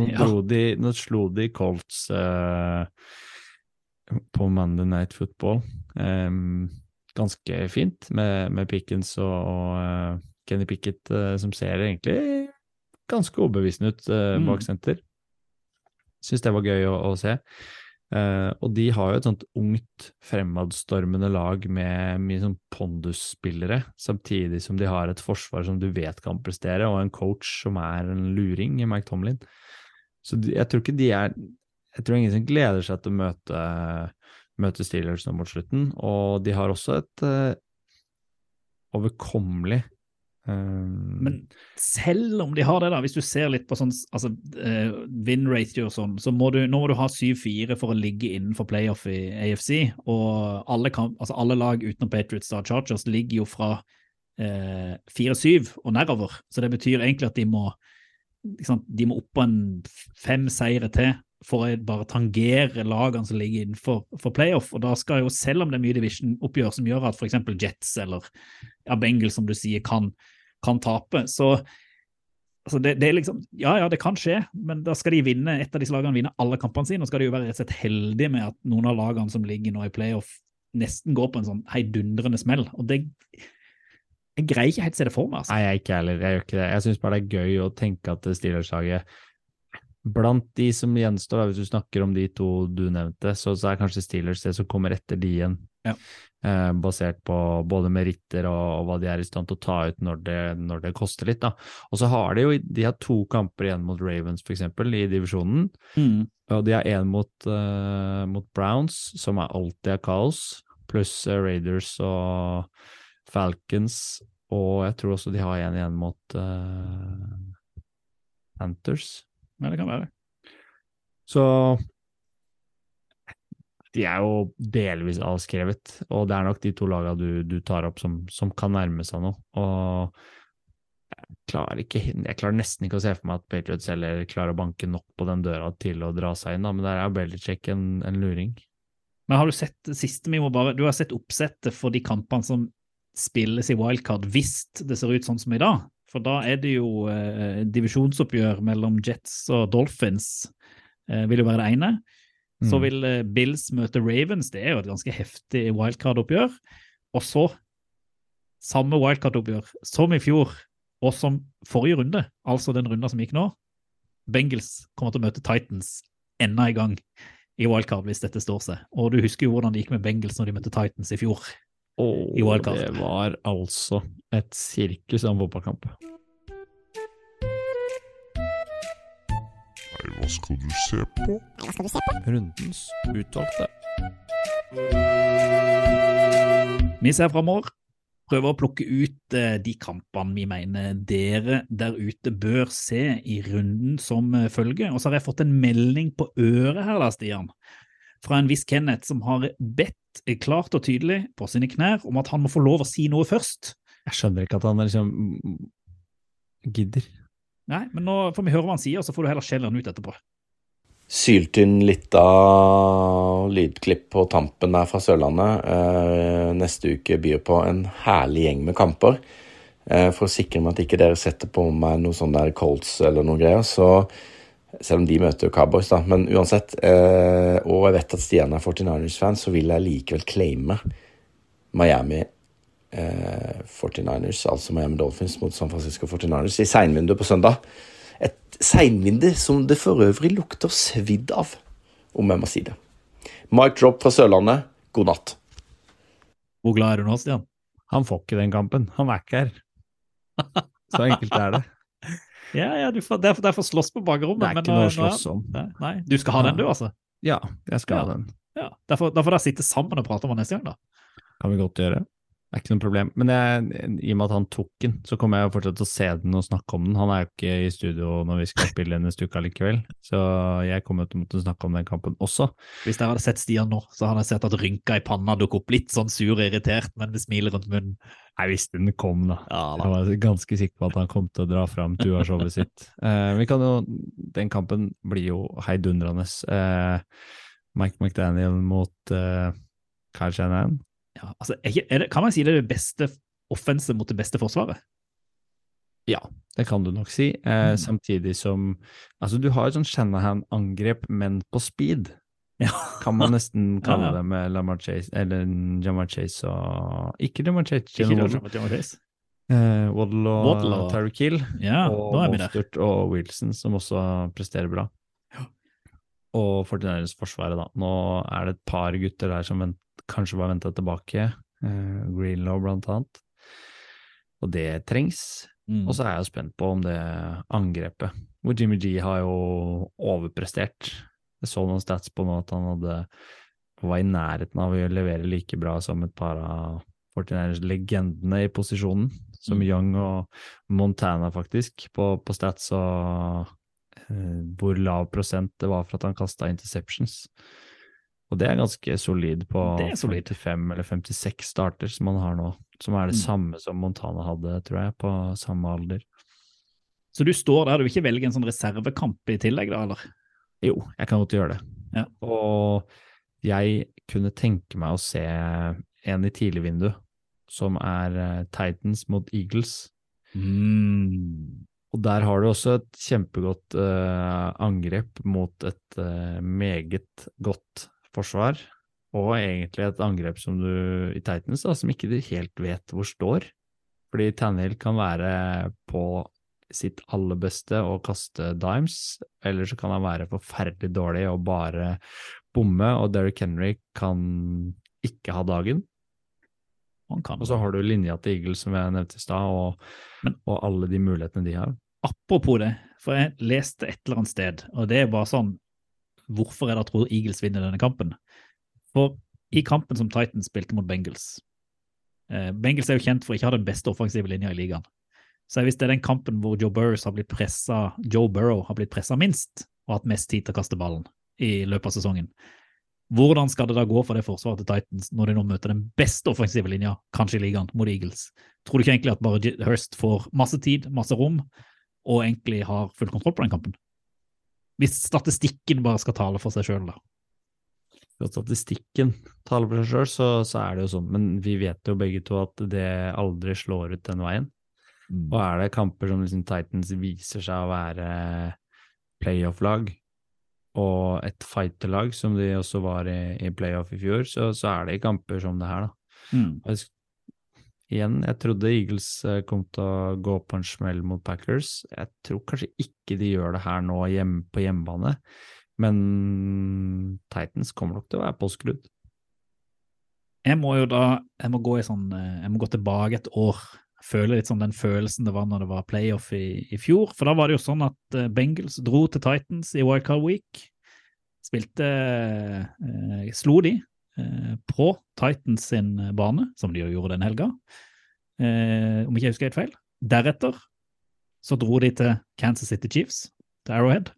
Nå, [LAUGHS] Ja. de, nå slo de Colts eh, på Monday Night Football. Um, ganske fint med, med Pickens og, og eh, Kenny Pickett, uh, som ser egentlig ganske overbevisende ut uh, bak senter. Syns det var gøy å, å se. Uh, og de har jo et sånt ungt, fremadstormende lag med mye sånn pondusspillere, samtidig som de har et forsvar som du vet kan prestere, og en coach som er en luring i Mike Tomlin. Så de, jeg tror ikke de er Jeg tror ingen som gleder seg til å møte, møte Steelers nå mot slutten, og de har også et uh, overkommelig eh, Men selv om de har det, da, hvis du ser litt på sånn altså, uh, win ratio og sånn, så må du, nå må du ha 7-4 for å ligge innenfor playoff i AFC. Og alle, kamp, altså alle lag utenom Patriots og Chargers ligger jo fra uh, 4-7 og nedover. Så det betyr egentlig at de må, de må opp på en fem seire til for å bare tangere lagene som ligger innenfor for playoff. Og da skal jo, selv om det er mye division-oppgjør som gjør at f.eks. Jets eller ja, Bengals, som du sier, kan, kan tape, så altså det, det er liksom, Ja, ja, det kan skje, men da skal de vinne et av disse lagene vinne alle kampene sine. Og skal de jo være rett og slett heldige med at noen av lagene som ligger nå i playoff, nesten går på en sånn heidundrende smell. Og det Jeg greier ikke helt å se det for meg. altså. Nei, jeg ikke heller. Jeg gjør ikke det. Jeg syns bare det er gøy å tenke at Steelers-laget Blant de som gjenstår, hvis du snakker om de to du nevnte, så, så er kanskje Steelers det som kommer etter de igjen. Ja. Eh, basert på både meritter og, og hva de er i stand til å ta ut når det, når det koster litt. da. Og så har de jo de har to kamper igjen mot Ravens, f.eks., i divisjonen. Mm. Og de har én mot, eh, mot Browns, som er alltid er kaos, pluss eh, Raiders og Falcons. Og jeg tror også de har en igjen mot eh, Panthers. Ja, det kan være. Så de er jo delvis avskrevet, og det er nok de to lagene du, du tar opp som, som kan nærme seg noe. Og jeg klarer, ikke, jeg klarer nesten ikke å se for meg at Patriots heller klarer å banke nok på den døra til å dra seg inn, da. men der er Belichick en, en luring. Men har du sett siste vi må bare, du har sett oppsettet for de kampene som spilles i wildcard hvis det ser ut sånn som i dag? For da er det jo eh, divisjonsoppgjør mellom Jets og Dolphins, eh, vil jo være det ene. Så Mm. vil eh, Bills møte Ravens, det er jo et ganske heftig wildcard-oppgjør. Og så, samme wildcard-oppgjør som i fjor, og som forrige runde, altså den runda som gikk nå, Bengals kommer til å møte Titans enda en gang i wildcard hvis dette står seg. Og du husker jo hvordan det gikk med Bengals når de møtte Titans i fjor. Og I wildcard. det var altså et sirkus av en fotballkamp. Nei, hva skal du se på? Hva skal du se på? Rundens utvalgte. Vi ser framover. Prøver å plukke ut eh, de kampene vi mener dere der ute bør se i runden som eh, følger. Og så har jeg fått en melding på øret her, da, Stian, fra en viss Kenneth som har bedt klart og tydelig på sine knær om at han må få lov å si noe først. Jeg skjønner ikke at han liksom gidder. Nei, men nå får vi høre hva han sier, og så får du heller skjelle han ut etterpå. Syltyn litt av lydklipp på tampen der fra Sørlandet. Eh, neste uke byr på en herlig gjeng med kamper. Eh, for å sikre meg at ikke dere setter på meg noe sånn der Colts eller noe greier, så selv om de møter jo Cowboys, da. Men uansett, eh, og jeg vet at Stian er 49ers-fan, så vil jeg likevel claime Miami eh, 49ers, altså Miami Dolphins mot San Francisco 49ers, i seinvinduet på søndag. Et seinvindu som det for øvrig lukter svidd av, om jeg må si det. Mike Drop fra Sørlandet, god natt. Hvor glad er du nå, Stian? Han får ikke den kampen. Han er ikke her. [LAUGHS] Så enkelt er det. Ja, ja, du får, derfor, derfor slåss på bakrommet. Det er ikke noe å slåss om. Nei, nei, du skal ha den, du, altså? Ja, jeg skal Ja. ha den. Ja, Derfor, derfor da sitte sammen og prate om den neste gang, da. Kan vi godt gjøre. Det er ikke noe problem. Men jeg, i og med at han tok den, så kommer jeg fortsatt til å se den og snakke om den. Han er jo ikke i studio når vi skal spille neste uke likevel, så jeg kommer til å måtte snakke om den kampen også. Hvis dere hadde sett Stian nå, så hadde jeg sett at rynka i panna dukket opp litt sånn sur og irritert, men med smil rundt munnen. Jeg visste den kom, da. Ja, Jeg var ganske sikker på at han kom til å dra fram Tua-showet sitt. [LAUGHS] Eh, vi kan jo, Den kampen blir jo heidundrende. Eh, Mike McDaniel mot eh, Kyle Shanahan. Ja, altså, det, kan man si det er det beste offenset mot det beste forsvaret? Ja, det kan du nok si. Eh, Samtidig som Altså, du har et sånn Shanahan-angrep, men på speed. Ja. [LAUGHS] Kan man nesten kalle Ja, det med Lamar Chase, eller Jamar Chase og Ikke Jamar Chase, Ikke. Jamar Chase. Eh, Waddle og, Waddle og- Tyreek Hill. Ja, og er. Mostert og Wilson, som også presterer bra. Og 49ers forsvaret, da. Nå er det et par gutter der som vent, kanskje var venta tilbake. Eh, Greenlaw, blant annet. Og det trengs. Mm. Og så er jeg jo spent på om det angrepet, hvor Jimmy G har jo overprestert. Jeg så noen stats på nå at han hadde var i nærheten av å levere like bra som et par av 49ers-legendene i posisjonen, som Mm. Young og Montana, faktisk, på, på stats og eh, hvor lav prosent det var for at han kasta interceptions. Og det er ganske solid på Det solid. 55 eller 56 starter som han har nå, som er det Mm. samme som Montana hadde, tror jeg, på samme alder. Så du står der, du vil ikke velge en sånn reservekamp i tillegg, da, eller? Jo, jeg kan godt gjøre det. Ja. Og jeg kunne tenke meg å se en i tidligvindu, som er eh, Titans mot Eagles. Mm. Og der har du også et kjempegodt uh, angrep mot et uh, meget godt forsvar. Og egentlig et angrep som du i Titans da, som ikke du helt vet hvor står. Fordi Tannehill kan være på sitt aller beste og kaste dimes, eller så kan han være forferdelig dårlig og bare bomme, og Derrick Henry kan ikke ha dagen. Han kan. Og så har du linja til Eagles, som jeg nevnte i stad, og, og alle de mulighetene de har. Apropos det, for jeg leste et eller annet sted, og det er bare sånn Hvorfor det jeg tror Eagles vinner denne kampen? For i kampen som Titans spilte mot Bengals eh, Bengals er jo kjent for å ikke ha den beste offensive linja i ligaen. Så hvis det er den kampen hvor Joe Burrow har blitt presset, Joe Burrow har blitt pressa minst, og hatt mest tid til å kaste ballen i løpet av sesongen, hvordan skal det da gå for det forsvaret til Titans når de nå møter den beste offensive linja, kanskje i ligaen, mot Eagles? Tror du ikke egentlig at bare Hurst får masse tid, masse rom, og egentlig har full kontroll på den kampen? Hvis statistikken bare skal tale for seg sjøl, da. Hvis statistikken taler for seg sjøl, så, så er det jo sånn. Men vi vet jo begge to at det aldri slår ut den veien. Og er det kamper som liksom Titans viser seg å være playoff-lag, og et fighter-lag, som de også var i, i playoff i fjor, så, så er det i kamper som det her, da. Mm. Jeg igjen, jeg trodde Eagles eh, kom til å gå på en smell mot Packers. Jeg tror kanskje ikke de gjør det her nå hjem, på hjemmebane, men Titans kommer nok til å være påskrudd. Jeg må jo da jeg må gå, i sånn, eh, jeg må gå tilbake et år. Føle litt sånn den følelsen det var når det var playoff i, i fjor. For da var det jo sånn at eh, Bengals dro til Titans i Wildcard Week. Spilte eh, Slo de eh, på Titans sin bane, som de jo gjorde den helga. Eh, om ikke jeg husker helt feil. Deretter så dro de til Kansas City Chiefs, til Arrowhead,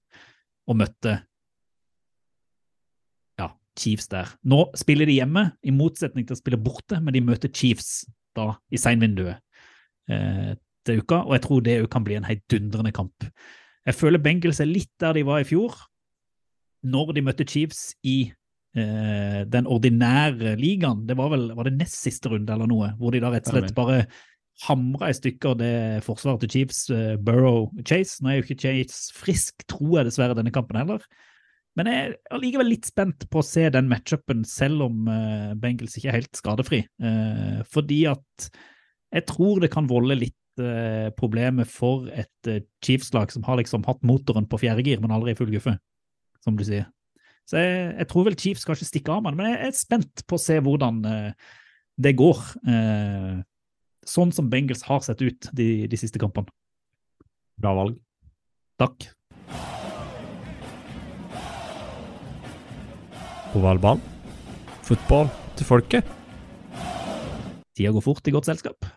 og møtte ja, Chiefs der. Nå spiller de hjemme, i motsetning til å spille borte, men de møter Chiefs da i seinvinduet til uka, og jeg tror det òg kan bli en heidundrende kamp. Jeg føler Bengals er litt der de var i fjor, når de møtte Chiefs i eh, den ordinære ligaen. Det var vel var det nest siste runde eller noe, hvor de da rett og slett bare hamra i stykker det forsvaret til Chiefs, eh, Burrow Chase. Nå er jo ikke Chase frisk, tror jeg dessverre, denne kampen heller. Men jeg er allikevel litt spent på å se den matchupen, selv om eh, Bengals ikke er helt skadefri. Uh, fordi at jeg tror det kan volde litt eh, problemer for et eh, Chiefs-lag som har liksom hatt motoren på fjerde gir, men aldri i full guffe, som du sier. Så jeg, jeg, tror vel Chiefs kanskje stikker av med det, men jeg er spent på å se hvordan det går. sånn som Bengals har sett ut de, de siste kampene. Bra valg. Takk. Ovalball. Fotball til folket. Tida går fort i godt selskap.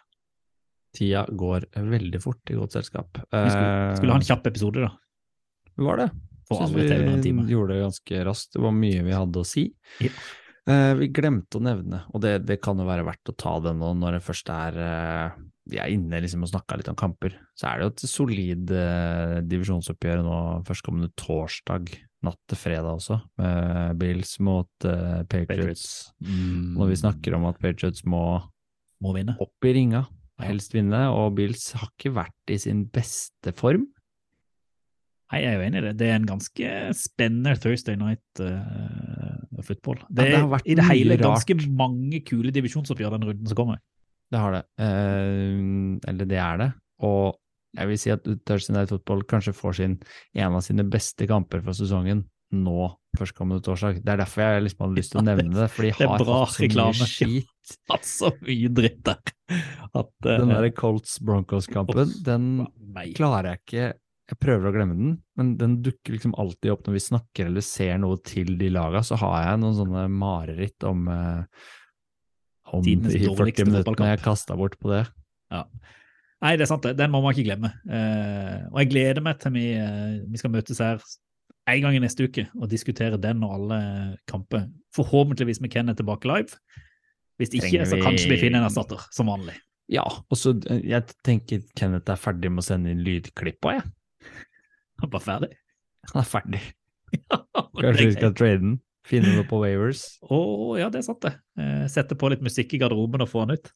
Tida går veldig fort i godt selskap. Vi skulle, skulle ha en kjapp episode, da. Det var det. Synes vi gjorde det ganske raskt. Det var mye vi hadde å si. Ja. Eh, vi glemte å nevne, og det, det kan jo være verdt å ta det nå når det først er eh, Vi er inne liksom og snakka litt om kamper. Så er det jo et solid eh, divisjonsoppgjør nå førstkommende torsdag, natt til fredag også, med Bills mot Patriots. Patriots. Mm. Når vi snakker om at Patriots må Må opp i ringa, helst vinne, og Bills har ikke vært i sin beste form. Nei, jeg er jo enig i det. Det er en ganske spennende Thursday night uh, football. Det Ja, det har vært i det hele rart. ganske mange kule divisjonsoppgjør den runden som kommer. Det har det. Uh, eller det er det. Og jeg vil si at Thursday Night Football kanskje får sin, en av sine beste kamper for sesongen nå førstkommende torsdag. Det er derfor jeg liksom hadde lyst til å nevne det, for de har hatt så mye [LAUGHS] skit. Hatt så mye dritt der. At, uh, Den der Colts Broncos-kampen, den nei. klarer jeg ikke Jeg prøver å glemme den, men den dukker liksom alltid opp når vi snakker eller ser noe til de laga, så har jeg noen sånne mareritt om uh, om Tidenes de 40 dårligste minuttene jeg kasta bort på det. Ja. Nei, det er sant, det. Den må man ikke glemme. Uh, og jeg gleder meg til vi, eh, vi skal møtes her en gang i neste uke og diskutere den og alle kamper. Forhåpentligvis med Kenneth tilbake live. Hvis ikke, Trenger så kanskje vi finner en erstatter, som vanlig. Ja, og så eh, jeg tenker Kenneth er ferdig med å sende inn lydklipp òg, jeg. Bare ferdig. Han er ferdig. [LAUGHS] Kanskje vi skal trade den? Finne noe på Wavers? Å, ja, det er sant, det. Eh, Sette på litt musikk i garderoben og få han ut.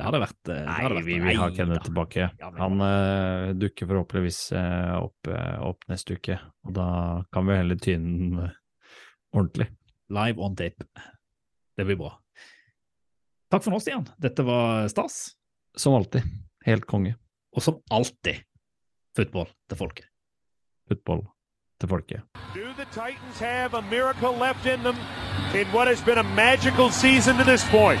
Det hadde vært eh, det Nei, hadde vært- vi vil ha Kenneth tilbake. Han uh, dukker forhåpentligvis uh, opp, opp neste uke, og da kan vi heller tyne den uh, ordentlig. Live on tape. Det blir bra. Takk for nå, Stian. Dette var stas. Som alltid. Helt konge. Og som alltid, football til folket. Football til folket. Do the Titans have a miracle left in them in what has been a magical season to this point?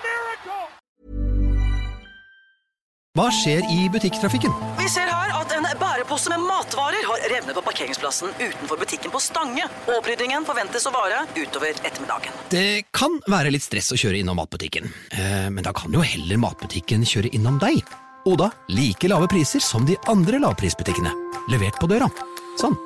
Hva skjer i butikktrafikken? Vi ser her at en bærepose med matvarer har revnet på parkeringsplassen utenfor butikken på Stange. Oppryddingen forventes å vare utover ettermiddagen. Det kan være litt stress å kjøre innom matbutikken, eh, men da kan jo heller matbutikken kjøre innom deg. Og da like lave priser som de andre lavprisbutikkene. Levert på døra. Sånn.